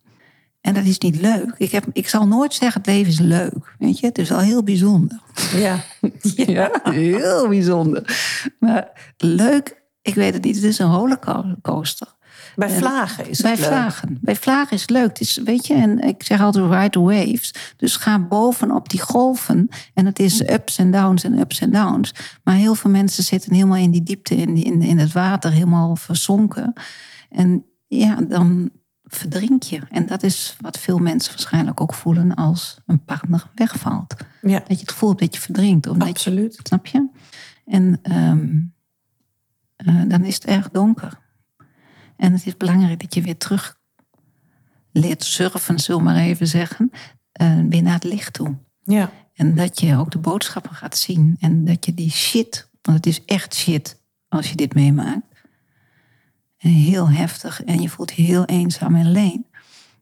En dat is niet leuk. Ik, heb, ik zal nooit zeggen, het leven is leuk. Weet je, het is wel heel bijzonder. Ja, ja heel bijzonder. Maar leuk, ik weet het niet, het is een rollercoaster. Bij vlagen is het bij leuk. Vlagen. Bij vlagen is het leuk. Het is, weet je, en ik zeg altijd ride waves. Dus ga bovenop die golven. En het is ups en downs en ups en downs. Maar heel veel mensen zitten helemaal in die diepte, in, in, in het water, helemaal verzonken. En ja, dan verdrink je. En dat is wat veel mensen waarschijnlijk ook voelen als een partner wegvalt. Ja. Dat je het gevoel hebt dat je verdrinkt. Absoluut. Je, snap je? En um, uh, dan is het erg donker. En het is belangrijk dat je weer terug leert surfen, zullen we maar even zeggen, uh, weer naar het licht toe. Ja. En dat je ook de boodschappen gaat zien. En dat je die shit, want het is echt shit als je dit meemaakt. En heel heftig en je voelt je heel eenzaam en alleen.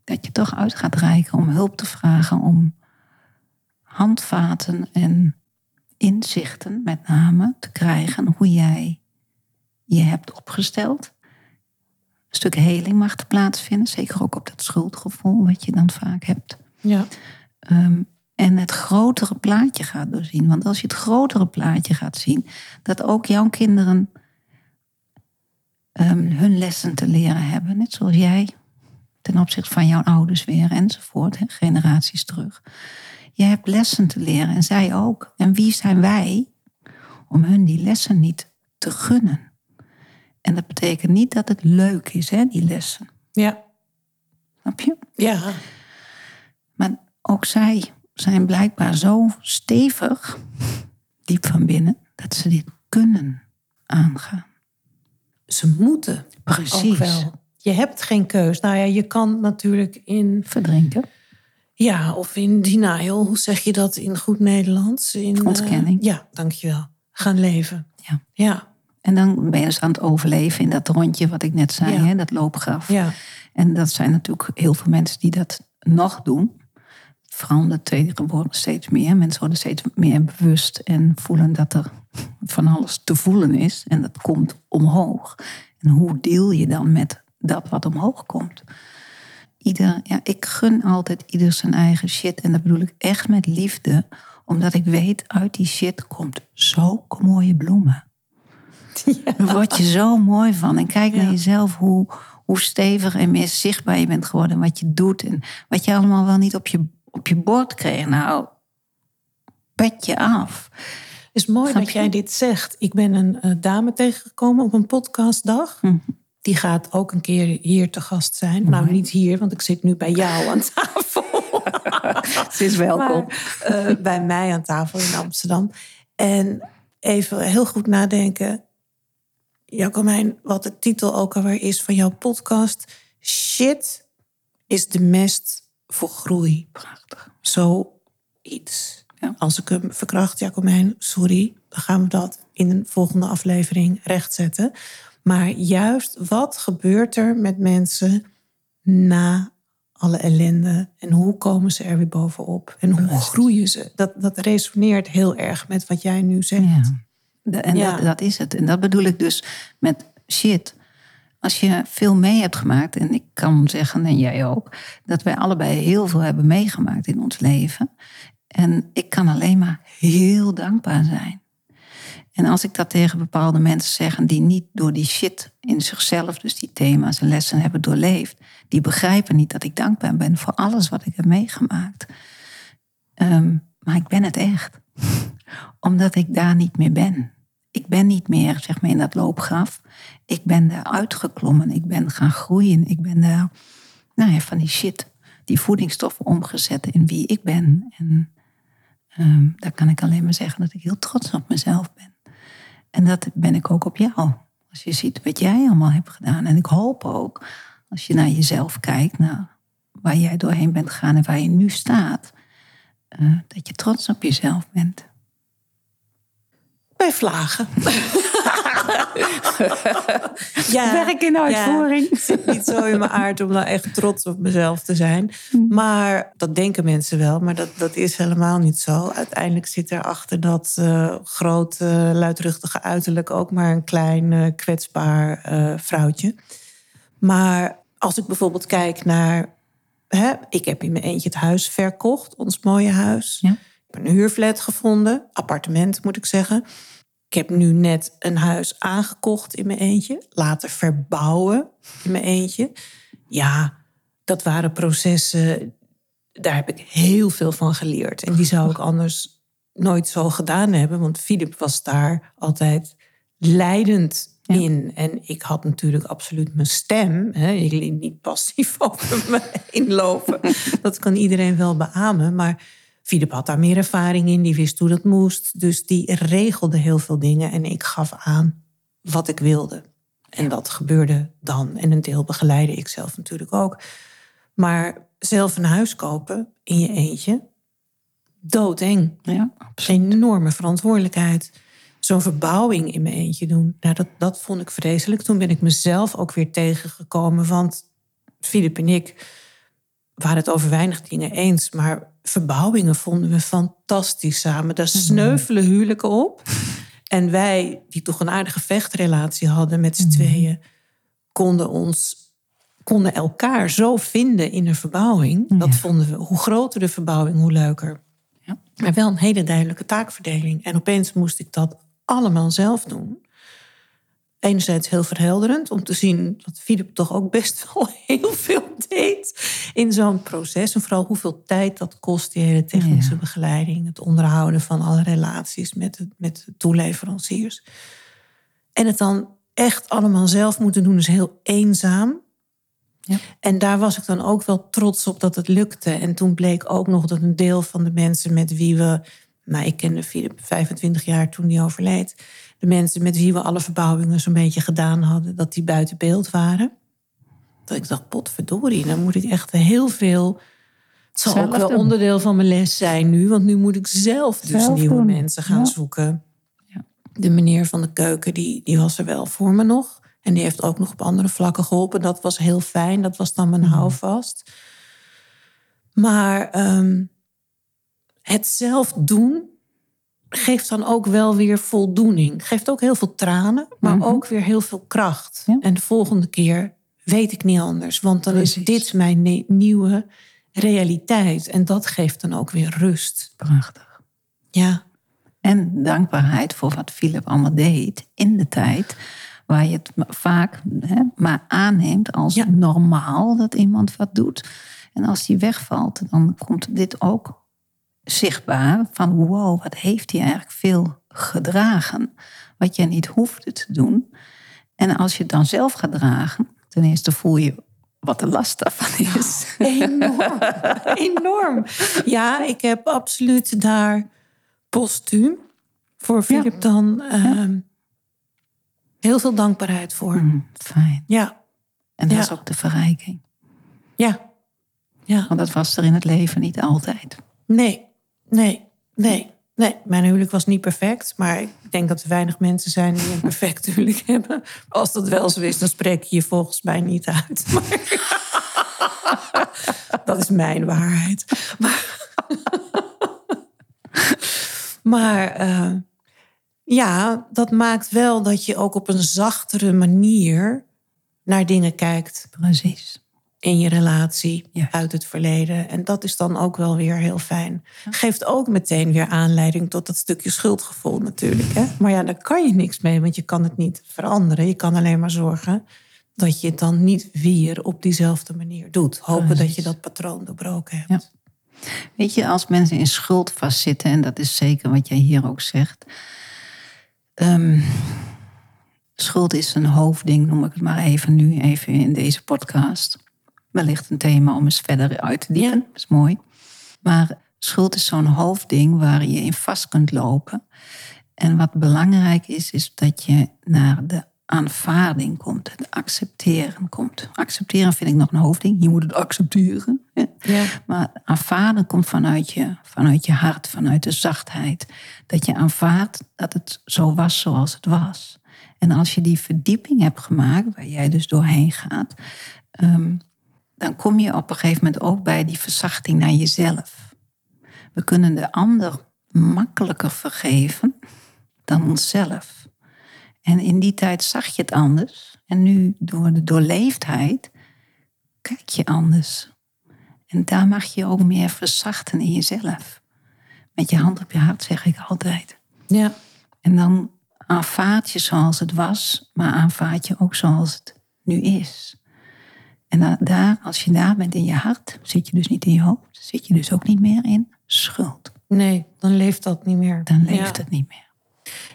Dat je toch uit gaat reiken om hulp te vragen, om handvaten en inzichten met name te krijgen hoe jij je hebt opgesteld. Een stuk heling mag plaatsvinden, zeker ook op dat schuldgevoel wat je dan vaak hebt. Ja. Um, en het grotere plaatje gaat doorzien. Want als je het grotere plaatje gaat zien, dat ook jouw kinderen um, hun lessen te leren hebben, net zoals jij ten opzichte van jouw ouders weer enzovoort, hè, generaties terug. Je hebt lessen te leren en zij ook. En wie zijn wij om hun die lessen niet te gunnen? En dat betekent niet dat het leuk is, hè, die lessen. Ja. Snap je? Ja. Maar ook zij zijn blijkbaar zo stevig, diep van binnen, dat ze dit kunnen aangaan. Ze moeten. Precies. Ook wel. Je hebt geen keus. Nou ja, je kan natuurlijk in. Verdrinken. Ja, of in denial. Hoe zeg je dat in goed Nederlands? In, Ontkenning. Uh, ja, dankjewel. Gaan leven. Ja. Ja. En dan ben je dus aan het overleven in dat rondje wat ik net zei, Ja. hè, dat loopgraf. Ja. En dat zijn natuurlijk heel veel mensen die dat nog doen. Vooral de tweede geboorte steeds meer. Mensen worden steeds meer bewust en voelen dat er van alles te voelen is. En dat komt omhoog. En hoe deel je dan met dat wat omhoog komt? Ieder, ja, ik gun altijd ieder zijn eigen shit. En dat bedoel ik echt met liefde. Omdat ik weet, uit die shit komt zulke mooie bloemen. Daar word je zo mooi van. En kijk Ja. naar jezelf hoe, hoe stevig en meer zichtbaar je bent geworden. Wat je doet en wat je allemaal wel niet op je, op je bord kreeg. Nou, pet je af. Het is mooi dat jij dit zegt. Ik ben een eh, dame tegengekomen op een podcastdag. Mhm. Die gaat ook een keer hier te gast zijn. Nou, niet hier, want ik zit nu bij jou aan tafel. Ze is welkom. Maar, eh, bij mij aan tafel in Amsterdam. En even heel goed nadenken. Jacomijn, wat de titel ook alweer is van jouw podcast. Shit is de mest voor groei. Prachtig. Zoiets. Ja. Als ik hem verkracht, Jacomijn, sorry. Dan gaan we dat in een volgende aflevering rechtzetten. Maar juist wat gebeurt er met mensen na alle ellende? En hoe komen ze er weer bovenop? En hoe groeien ze? Dat, dat resoneert heel erg met wat jij nu zegt. Ja. En Dat, dat is het. En dat bedoel ik dus met shit. Als je veel mee hebt gemaakt, en ik kan zeggen, en jij ook, dat wij allebei heel veel hebben meegemaakt in ons leven. En ik kan alleen maar heel dankbaar zijn. En als ik dat tegen bepaalde mensen zeg, die niet door die shit in zichzelf, dus die thema's en lessen hebben doorleefd, die begrijpen niet dat ik dankbaar ben voor alles wat ik heb meegemaakt. Ehm, maar ik ben het echt. Omdat ik daar niet meer ben. Ik ben niet meer, zeg maar, in dat loopgraf. Ik ben daar uitgeklommen. Ik ben gaan groeien. Ik ben daar, nou ja, van die shit, die voedingsstoffen omgezet in wie ik ben. En um, daar kan ik alleen maar zeggen dat ik heel trots op mezelf ben. En dat ben ik ook op jou. Als je ziet wat jij allemaal hebt gedaan. En ik hoop ook, als je naar jezelf kijkt, naar waar jij doorheen bent gegaan en waar je nu staat, uh, dat je trots op jezelf bent. Bij vlagen. ja, Werk in uitvoering. Ja, zit niet zo in mijn aard om nou echt trots op mezelf te zijn. Hmm. Maar dat denken mensen wel, maar dat, dat is helemaal niet zo. Uiteindelijk zit er achter dat uh, grote, luidruchtige uiterlijk ook maar een klein, uh, kwetsbaar uh, vrouwtje. Maar als ik bijvoorbeeld kijk naar. Hè, ik heb in mijn eentje het huis verkocht, ons mooie huis. Ja. Ik heb een huurflat gevonden, appartement moet ik zeggen. Ik heb nu net een huis aangekocht in mijn eentje, laten verbouwen in mijn eentje. Ja, dat waren processen, daar heb ik heel veel van geleerd. En die zou ik anders nooit zo gedaan hebben, want Filip was daar altijd leidend in. En ik had natuurlijk absoluut mijn stem. Hè. Ik liet niet passief over me inlopen. Dat kan iedereen wel beamen. Maar Filip had daar meer ervaring in, die wist hoe dat moest. Dus die regelde heel veel dingen en ik gaf aan wat ik wilde. En dat gebeurde dan. En een deel begeleide ik zelf natuurlijk ook. Maar zelf een huis kopen in je eentje, doodeng. Ja, Een enorme verantwoordelijkheid. Zo'n verbouwing in mijn eentje doen, nou, dat, dat vond ik vreselijk. Toen ben ik mezelf ook weer tegengekomen. Want Filip en ik waren het over weinig dingen eens. Maar verbouwingen vonden we fantastisch samen. Daar mhm. sneuvelen huwelijken op. En wij, die toch een aardige vechtrelatie hadden met z'n mhm. tweeën, konden ons konden elkaar zo vinden in een verbouwing. Dat vonden we, hoe groter de verbouwing, hoe leuker. Ja. Maar wel een hele duidelijke taakverdeling. En opeens moest ik dat allemaal zelf doen enerzijds heel verhelderend om te zien dat Philip toch ook best wel heel veel deed in zo'n proces. En vooral hoeveel tijd dat kost, die hele technische begeleiding, het onderhouden van alle relaties met, het, met de toeleveranciers. En het dan echt allemaal zelf moeten doen is heel eenzaam. Ja. En daar was ik dan ook wel trots op dat het lukte. En toen bleek ook nog dat een deel van de mensen met wie we. Nou, ik kende Philip 25 jaar toen hij overleed de mensen met wie we alle verbouwingen zo'n beetje gedaan hadden, dat die buiten beeld waren. Dat ik dacht, potverdorie, dan moet ik echt heel veel. Het zal ook wel onderdeel van mijn les zijn nu, want nu moet ik zelf dus nieuwe mensen gaan zoeken. Ja. De meneer van de keuken, die, die was er wel voor me nog. En die heeft ook nog op andere vlakken geholpen. Dat was heel fijn, dat was dan mijn mhm. houvast. Maar um, het zelf doen, geeft dan ook wel weer voldoening. Geeft ook heel veel tranen, maar mhm. ook weer heel veel kracht. En de volgende keer weet ik niet anders, want dan is dit mijn nieuwe realiteit. En dat geeft dan ook weer rust. Prachtig. Ja. En dankbaarheid voor wat Philip allemaal deed in de tijd. Waar je het vaak hè, maar aanneemt als normaal dat iemand wat doet. En als die wegvalt, dan komt dit ook zichtbaar van wow, wat heeft hij eigenlijk veel gedragen. Wat je niet hoefde te doen. En als je het dan zelf gaat dragen, ten eerste voel je wat de last daarvan is. enorm, enorm. Ja, ik heb absoluut daar postuum voor Philip dan ehm, heel veel dankbaarheid voor. Mm, fijn. Ja. En dat is ook de verrijking. Ja. ja. Want dat was er in het leven niet altijd. Nee. Nee, nee. Nee, mijn huwelijk was niet perfect. Maar ik denk dat er weinig mensen zijn die een perfect huwelijk hebben. Als dat wel zo is, dan spreek je je volgens mij niet uit. Dat is mijn waarheid. Maar, maar eh, ja, dat maakt wel dat je ook op een zachtere manier naar dingen kijkt Precies. In je relatie Ja. uit het verleden. En dat is dan ook wel weer heel fijn. Geeft ook meteen weer aanleiding tot dat stukje schuldgevoel natuurlijk. Hè? Maar ja, daar kan je niks mee, want je kan het niet veranderen. Je kan alleen maar zorgen dat je het dan niet weer op diezelfde manier doet. Hopen dat je dat patroon doorbroken hebt. Ja. Weet je, als mensen in schuld vastzitten, en dat is zeker wat jij hier ook zegt. ehm, schuld is een hoofdding, noem ik het maar even nu, even in deze podcast. Wellicht een thema om eens verder uit te diepen. Ja. Dat is mooi. Maar schuld is zo'n hoofdding waar je in vast kunt lopen. En wat belangrijk is, is dat je naar de aanvaarding komt, het accepteren komt. Accepteren vind ik nog een hoofdding. Je moet het accepteren. Ja. Maar aanvaarden komt vanuit je, vanuit je hart, vanuit de zachtheid. Dat je aanvaardt dat het zo was zoals het was. En als je die verdieping hebt gemaakt, waar jij dus doorheen gaat, ehm, dan kom je op een gegeven moment ook bij die verzachting naar jezelf. We kunnen de ander makkelijker vergeven dan onszelf. En in die tijd zag je het anders. En nu door de doorleefdheid kijk je anders. En daar mag je ook meer verzachten in jezelf. Met je hand op je hart zeg ik altijd. Ja. En dan aanvaard je zoals het was, maar aanvaard je ook zoals het nu is. En da- daar, als je daar bent in je hart, zit je dus niet in je hoofd, zit je dus ook niet meer in schuld. Nee, dan leeft dat niet meer. Dan leeft ja. het niet meer.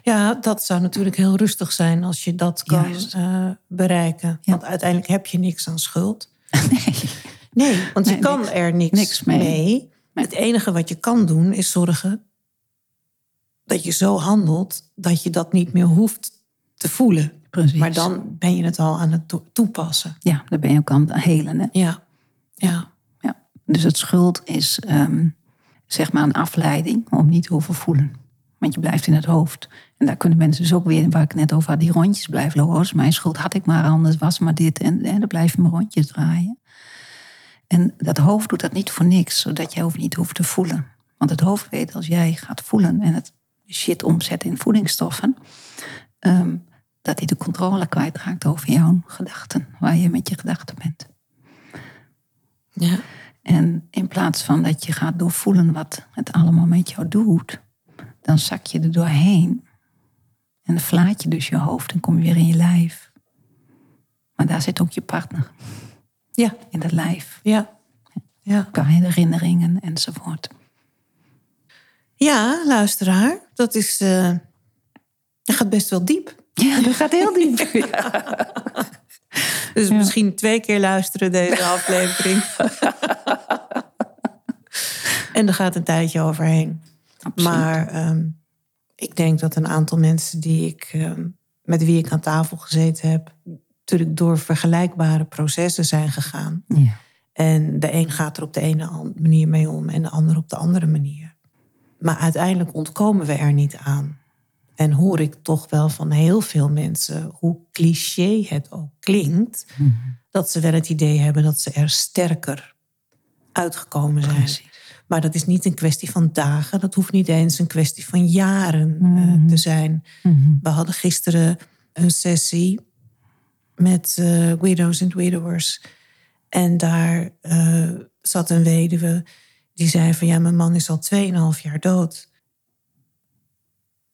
Ja, dat zou natuurlijk heel rustig zijn als je dat kan eh, bereiken. Want uiteindelijk heb je niks aan schuld. Nee. Nee, want je kan niks- er niks, niks mee. mee. Het enige wat je kan doen is zorgen dat je zo handelt dat je dat niet meer hoeft te voelen. Precies. Maar dan ben je het al aan het to- toepassen. Ja, dan ben je ook aan het helen. Hè? Ja, ja, Ja. Dus het schuld is ehm, zeg maar een afleiding om niet te hoeven voelen. Want je blijft in het hoofd. En daar kunnen mensen dus ook weer, waar ik net over had, die rondjes blijven lopen. Oh, mijn schuld had ik maar anders, was maar dit. En, en dan blijf je maar rondjes draaien. En dat hoofd doet dat niet voor niks, zodat jij ook niet hoeft te voelen. Want het hoofd weet als jij gaat voelen en het shit omzet in voedingsstoffen, ehm, dat hij de controle kwijtraakt over jouw gedachten, waar je met je gedachten bent. ja. En in plaats van dat je gaat doorvoelen wat het allemaal met jou doet, dan zak je er doorheen. En dan verlaat je dus je hoofd en kom je weer in je lijf. Maar daar zit ook je partner, ja, in het lijf. ja. ja. Qua herinneringen enzovoort. Ja, luisteraar, dat is. eh, dat gaat best wel diep. Ja, dat gaat heel diep. Dus misschien twee keer luisteren deze aflevering. en er gaat een tijdje overheen. Absoluut. Maar ehm, ik denk dat een aantal mensen die ik, ehm, met wie ik aan tafel gezeten heb, natuurlijk door vergelijkbare processen zijn gegaan. Ja. En de een gaat er op de ene an- manier mee om en de ander op de andere manier. Maar uiteindelijk ontkomen we er niet aan. En hoor ik toch wel van heel veel mensen, hoe cliché het ook klinkt, dat ze wel het idee hebben dat ze er sterker uitgekomen zijn. Precies. Maar dat is niet een kwestie van dagen, dat hoeft niet eens een kwestie van jaren eh, te zijn. We hadden gisteren een sessie met eh, widows and widowers. En daar eh, zat een weduwe die zei van ja, mijn man is al 2,5 jaar dood.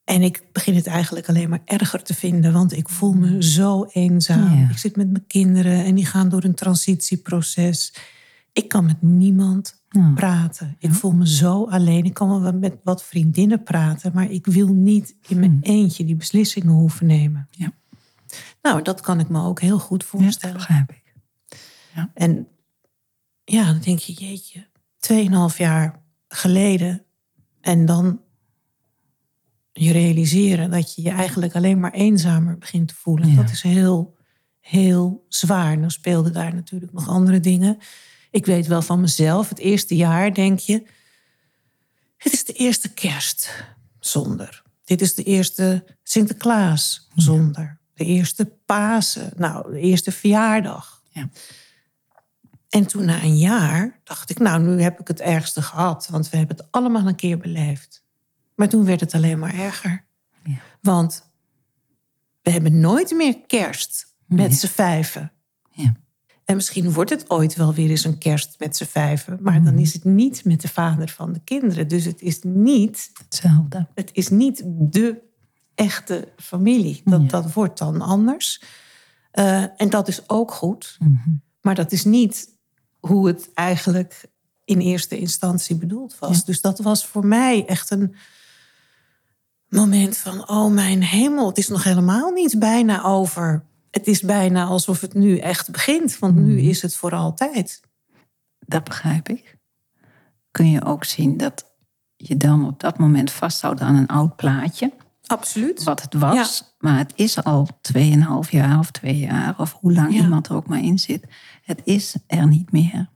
En ik begin het eigenlijk alleen maar erger te vinden, want ik voel me zo eenzaam. Ja. Ik zit met mijn kinderen en die gaan door een transitieproces. Ik kan met niemand Ja. praten. Ik voel me zo alleen. Ik kan wel met wat vriendinnen praten, maar ik wil niet in mijn eentje die beslissingen hoeven nemen. Ja. Nou, dat kan ik me ook heel goed Ja, dat voorstellen. begrijp ik. En ja, dan denk je, jeetje, 2,5 jaar geleden. En dan je realiseren dat je je eigenlijk alleen maar eenzamer begint te voelen. Ja. Dat is heel, heel zwaar. Nou speelden daar natuurlijk nog andere dingen. Ik weet wel van mezelf, het eerste jaar denk je... Het is de eerste kerst zonder. Dit is de eerste Sinterklaas zonder. De eerste Pasen, nou, de eerste verjaardag. Ja. En toen na een jaar dacht ik, nou, nu heb ik het ergste gehad. Want we hebben het allemaal een keer beleefd. Maar toen werd het alleen maar erger. Ja. Want we hebben nooit meer kerst met Nee. z'n vijven. Ja. En misschien wordt het ooit wel weer eens een kerst met z'n vijven. Maar dan is het niet met de vader van de kinderen. Dus het is niet, Hetzelfde. het is niet de echte familie. Dat, Ja. dat wordt dan anders. Eh, en dat is ook goed. Mhm. Maar dat is niet hoe het eigenlijk in eerste instantie bedoeld was. Ja. Dus dat was voor mij echt een moment van: oh mijn hemel, het is nog helemaal niet bijna over. Het is bijna alsof het nu echt begint, want nu Mhm. is het voor altijd. Dat begrijp ik. Kun je ook zien dat je dan op dat moment vasthoudt aan een oud plaatje. Absoluut. Wat het was, maar het is al 2,5 jaar of twee jaar, of hoe lang Ja. iemand er ook maar in zit. Het is er niet meer.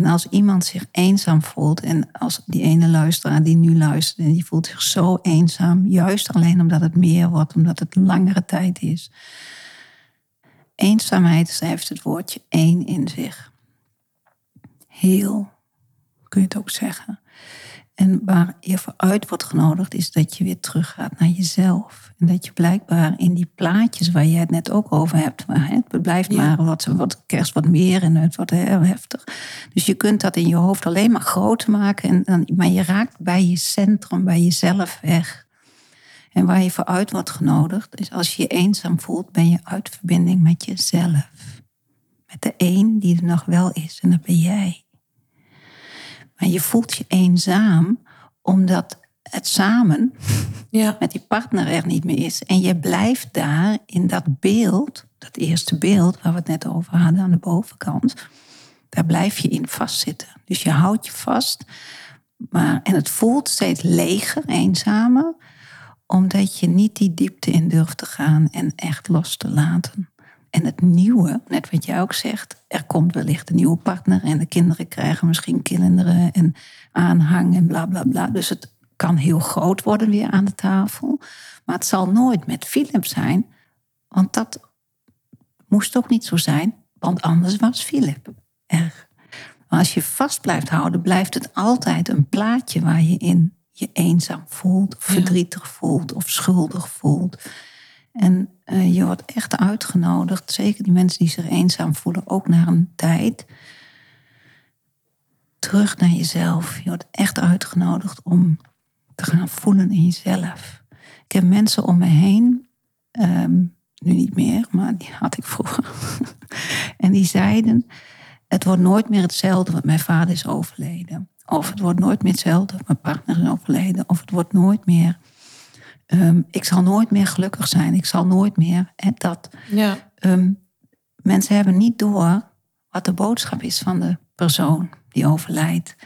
En als iemand zich eenzaam voelt, en als die ene luisteraar die nu luistert, en die voelt zich zo eenzaam, juist alleen omdat het meer wordt, omdat het langere tijd is. Eenzaamheid heeft het woordje één in zich. Heel, kun je het ook zeggen. En waar je voor uit wordt genodigd, is dat je weer teruggaat naar jezelf. En dat je blijkbaar in die plaatjes waar jij het net ook over hebt, waar hè, het blijft Ja. maar wat, wat kerst wat meer en het wordt heel heftig. Dus je kunt dat in je hoofd alleen maar groter maken, en dan, maar je raakt bij je centrum, bij jezelf weg. En waar je voor uit wordt genodigd, is als je je eenzaam voelt, ben je uit verbinding met jezelf. Met de één die er nog wel is, en dat ben jij. Maar je voelt je eenzaam omdat het samen Ja. met die partner er niet meer is. En je blijft daar in dat beeld, dat eerste beeld waar we het net over hadden aan de bovenkant, daar blijf je in vastzitten. Dus je houdt je vast. Maar, en het voelt steeds leger, eenzamer, omdat je niet die diepte in durft te gaan en echt los te laten. En het nieuwe, net wat jij ook zegt, er komt wellicht een nieuwe partner en de kinderen krijgen misschien kinderen en aanhang en bla bla bla. Dus het kan heel groot worden weer aan de tafel. Maar het zal nooit met Philip zijn, want dat moest ook niet zo zijn, want anders was Philip er. Maar als je vast blijft houden, blijft het altijd een plaatje waar je in je eenzaam voelt, of verdrietig voelt of schuldig voelt. En eh, je wordt echt uitgenodigd, zeker die mensen die zich eenzaam voelen, ook naar een tijd, terug naar jezelf. Je wordt echt uitgenodigd om te gaan voelen in jezelf. Ik heb mensen om me heen, ehm, nu niet meer, maar die had ik vroeger. en die zeiden, het wordt nooit meer hetzelfde, want mijn vader is overleden. Of het wordt nooit meer hetzelfde, mijn partner is overleden. Of het wordt nooit meer, ehm, ik zal nooit meer gelukkig zijn. Ik zal nooit meer, en dat. Ja. Ehm, mensen hebben niet door wat de boodschap is van de persoon die overlijdt.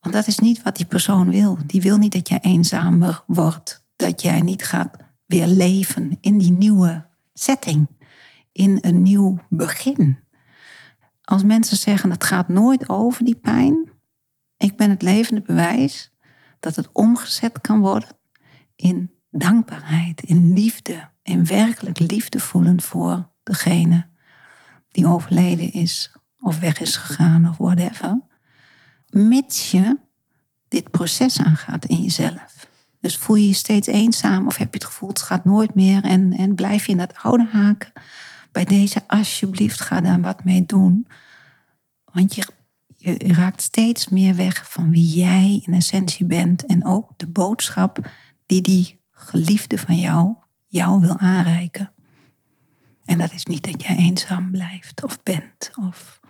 Want dat is niet wat die persoon wil. Die wil niet dat jij eenzamer wordt. Dat jij niet gaat weer leven in die nieuwe setting. In een nieuw begin. Als mensen zeggen het gaat nooit over die pijn. Ik ben het levende bewijs dat het omgezet kan worden in dankbaarheid, in liefde. In werkelijk liefde voelen voor degene die overleden is of weg is gegaan of whatever. Mits je dit proces aangaat in jezelf. Dus voel je je steeds eenzaam of heb je het gevoel het gaat nooit meer en, en blijf je in dat oude haken. Bij deze alsjeblieft ga daar wat mee doen. Want je, je raakt steeds meer weg van wie jij in essentie bent en ook de boodschap die die geliefde van jou jou wil aanreiken. En dat is niet dat jij eenzaam blijft of bent of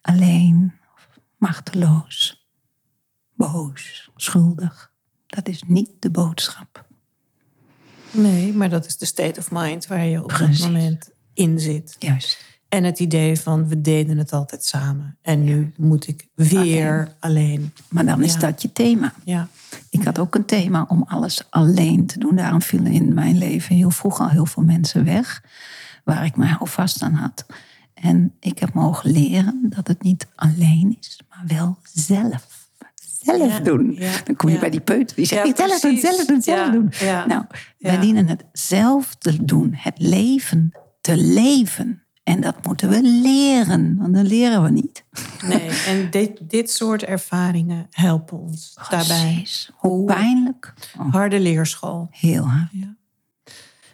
alleen of machteloos, boos, schuldig. Dat is niet de boodschap. Nee, maar dat is de state of mind waar je op Precies. dat moment in zit. Juist. En het idee van we deden het altijd samen. En nu moet ik weer alleen. Maar dan is Ja. dat je thema. Ja. Ik had ook een thema om alles alleen te doen. Daarom vielen in mijn leven heel vroeg al heel veel mensen weg. Waar ik me houvast aan had. En ik heb mogen leren dat het niet alleen is, maar wel zelf. zelf Ja, doen. Dan kom je bij die peuter die zegt, Ja, "Nee, zelf doen, zelf doen, zelf doen. Nou, wij dienen het zelf te doen, het leven te leven. En dat moeten we leren, want dat leren we niet. Nee, en dit, dit soort ervaringen helpen ons daarbij. Precies. Hoe pijnlijk. Oh, Harde leerschool. heel hard.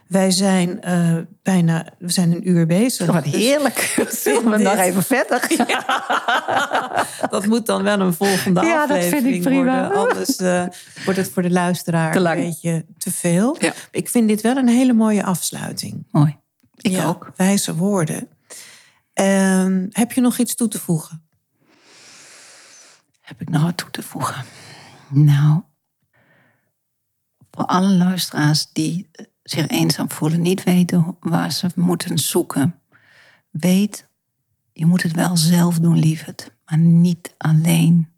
Wij zijn eh, bijna, we zijn een uur bezig. Wat Dus heerlijk. Zullen we dit- nog even verder? dat moet dan wel een volgende Ja, dat aflevering vind ik prima. worden. Anders eh, wordt het voor de luisteraar een beetje te veel. Ja. Ik vind dit wel een hele mooie afsluiting. Mooi. Ik Ja, ook. Wijze woorden. Ehm, heb je nog iets toe te voegen? Heb ik nog wat toe te voegen? Nou, voor alle luisteraars die zich eenzaam voelen, niet weten waar ze moeten zoeken. Weet, je moet het wel zelf doen, lieverd, maar niet alleen.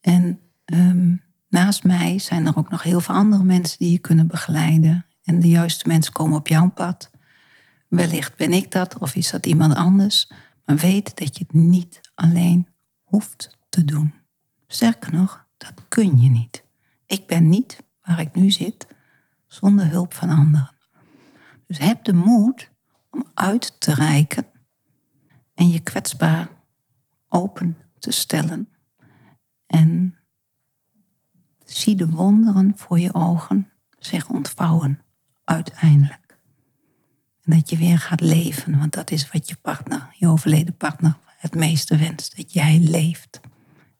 En ehm, naast mij zijn er ook nog heel veel andere mensen die je kunnen begeleiden. En de juiste mensen komen op jouw pad. Wellicht ben ik dat of is dat iemand anders. Maar weet dat je het niet alleen hoeft te doen. Sterker nog, dat kun je niet. Ik ben niet waar ik nu zit zonder hulp van anderen. Dus heb de moed om uit te reiken en je kwetsbaar open te stellen. En zie de wonderen voor je ogen zich ontvouwen uiteindelijk. En dat je weer gaat leven, want dat is wat je partner, je overleden partner, het meeste wenst. Dat jij leeft.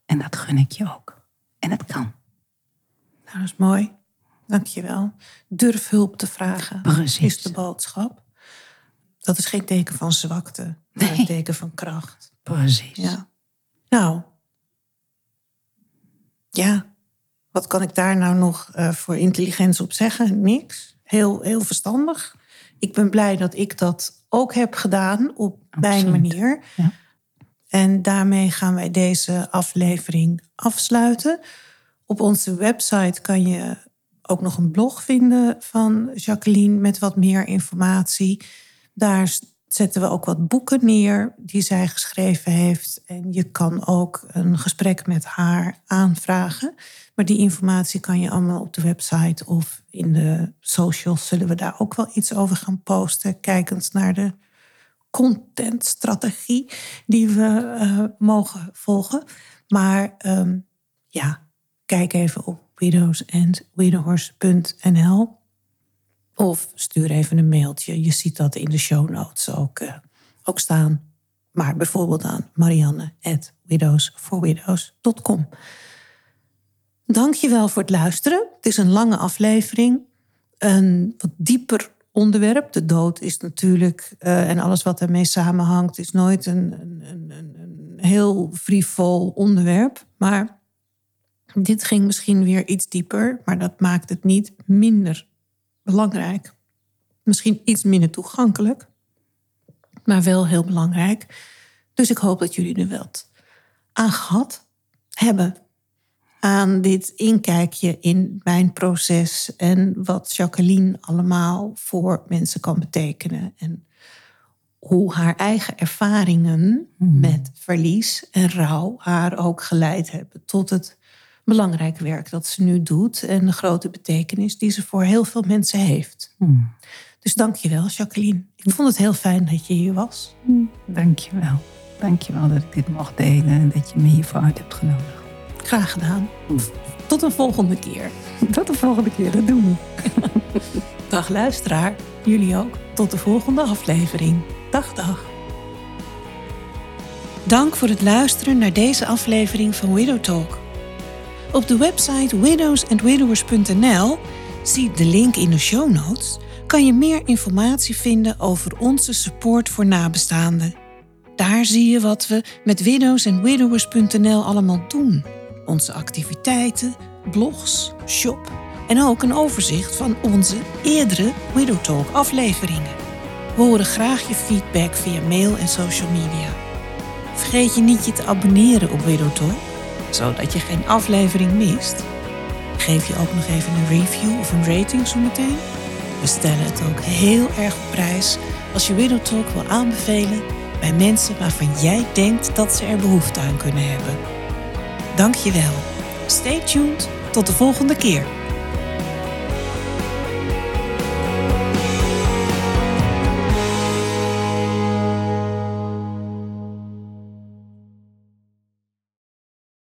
En dat gun ik je ook. En het kan. Nou, dat is mooi. Dankjewel. Durf hulp te vragen. Precies. Is de boodschap. Dat is geen teken van zwakte, maar een teken van kracht. Precies. Ja. Nou. Ja. Wat kan ik daar nou nog eh, voor intelligentie op zeggen? Niks. Heel, heel verstandig. Ik ben blij dat ik dat ook heb gedaan op mijn manier. Ja. En daarmee gaan wij deze aflevering afsluiten. Op onze website kan je ook nog een blog vinden van Jacqueline met wat meer informatie. Daar zetten we ook wat boeken neer die zij geschreven heeft. En je kan ook een gesprek met haar aanvragen. Maar die informatie kan je allemaal op de website of in de socials zullen we daar ook wel iets over gaan posten. Kijkend naar de contentstrategie die we eh, mogen volgen. Maar ehm, ja, kijk even op widowsandwidowers.nl of stuur even een mailtje. Je ziet dat in de show notes ook, eh, ook staan. Maar bijvoorbeeld aan marianne.widowsforwidows.com. Dank je wel voor het luisteren. Het is een lange aflevering. Een wat dieper onderwerp. De dood is natuurlijk, eh, en alles wat ermee samenhangt, is nooit een, een, een, een- een heel frivol onderwerp. Maar dit ging misschien weer iets dieper, maar dat maakt het niet minder belangrijk. Misschien iets minder toegankelijk, maar wel heel belangrijk. Dus ik hoop dat jullie er wat aan gehad hebben. Aan dit inkijkje in mijn proces en wat Jacqueline allemaal voor mensen kan betekenen. En hoe haar eigen ervaringen met verlies en rouw haar ook geleid hebben tot het belangrijke werk dat ze nu doet en de grote betekenis die ze voor heel veel mensen heeft. Hmm. Dus dank je wel, Jacqueline. Ik vond het heel fijn dat je hier was. Dank je wel. Dank je wel dat ik dit mocht delen en dat je me hiervoor uit hebt genodigd. Graag gedaan. Tot een volgende keer. Tot de volgende keer, dat doen we. Dag luisteraar, jullie ook. Tot de volgende aflevering. Dag, dag. Dank voor het luisteren naar deze aflevering van Widow Talk. Op de website widowsandwidowers.nl, zie de link in de show notes, kan je meer informatie vinden over onze support voor nabestaanden. Daar zie je wat we met widowsandwidowers.nl allemaal doen. Onze activiteiten, blogs, shop en ook een overzicht van onze eerdere Widow Talk afleveringen. We horen graag je feedback via mail en social media. Vergeet je niet je te abonneren op Widow Talk, zodat je geen aflevering mist. Geef je ook nog even een review of een rating zometeen. We stellen het ook heel erg op prijs als je Widow Talk wil aanbevelen bij mensen waarvan jij denkt dat ze er behoefte aan kunnen hebben. Dank je wel. Stay tuned. Tot de volgende keer.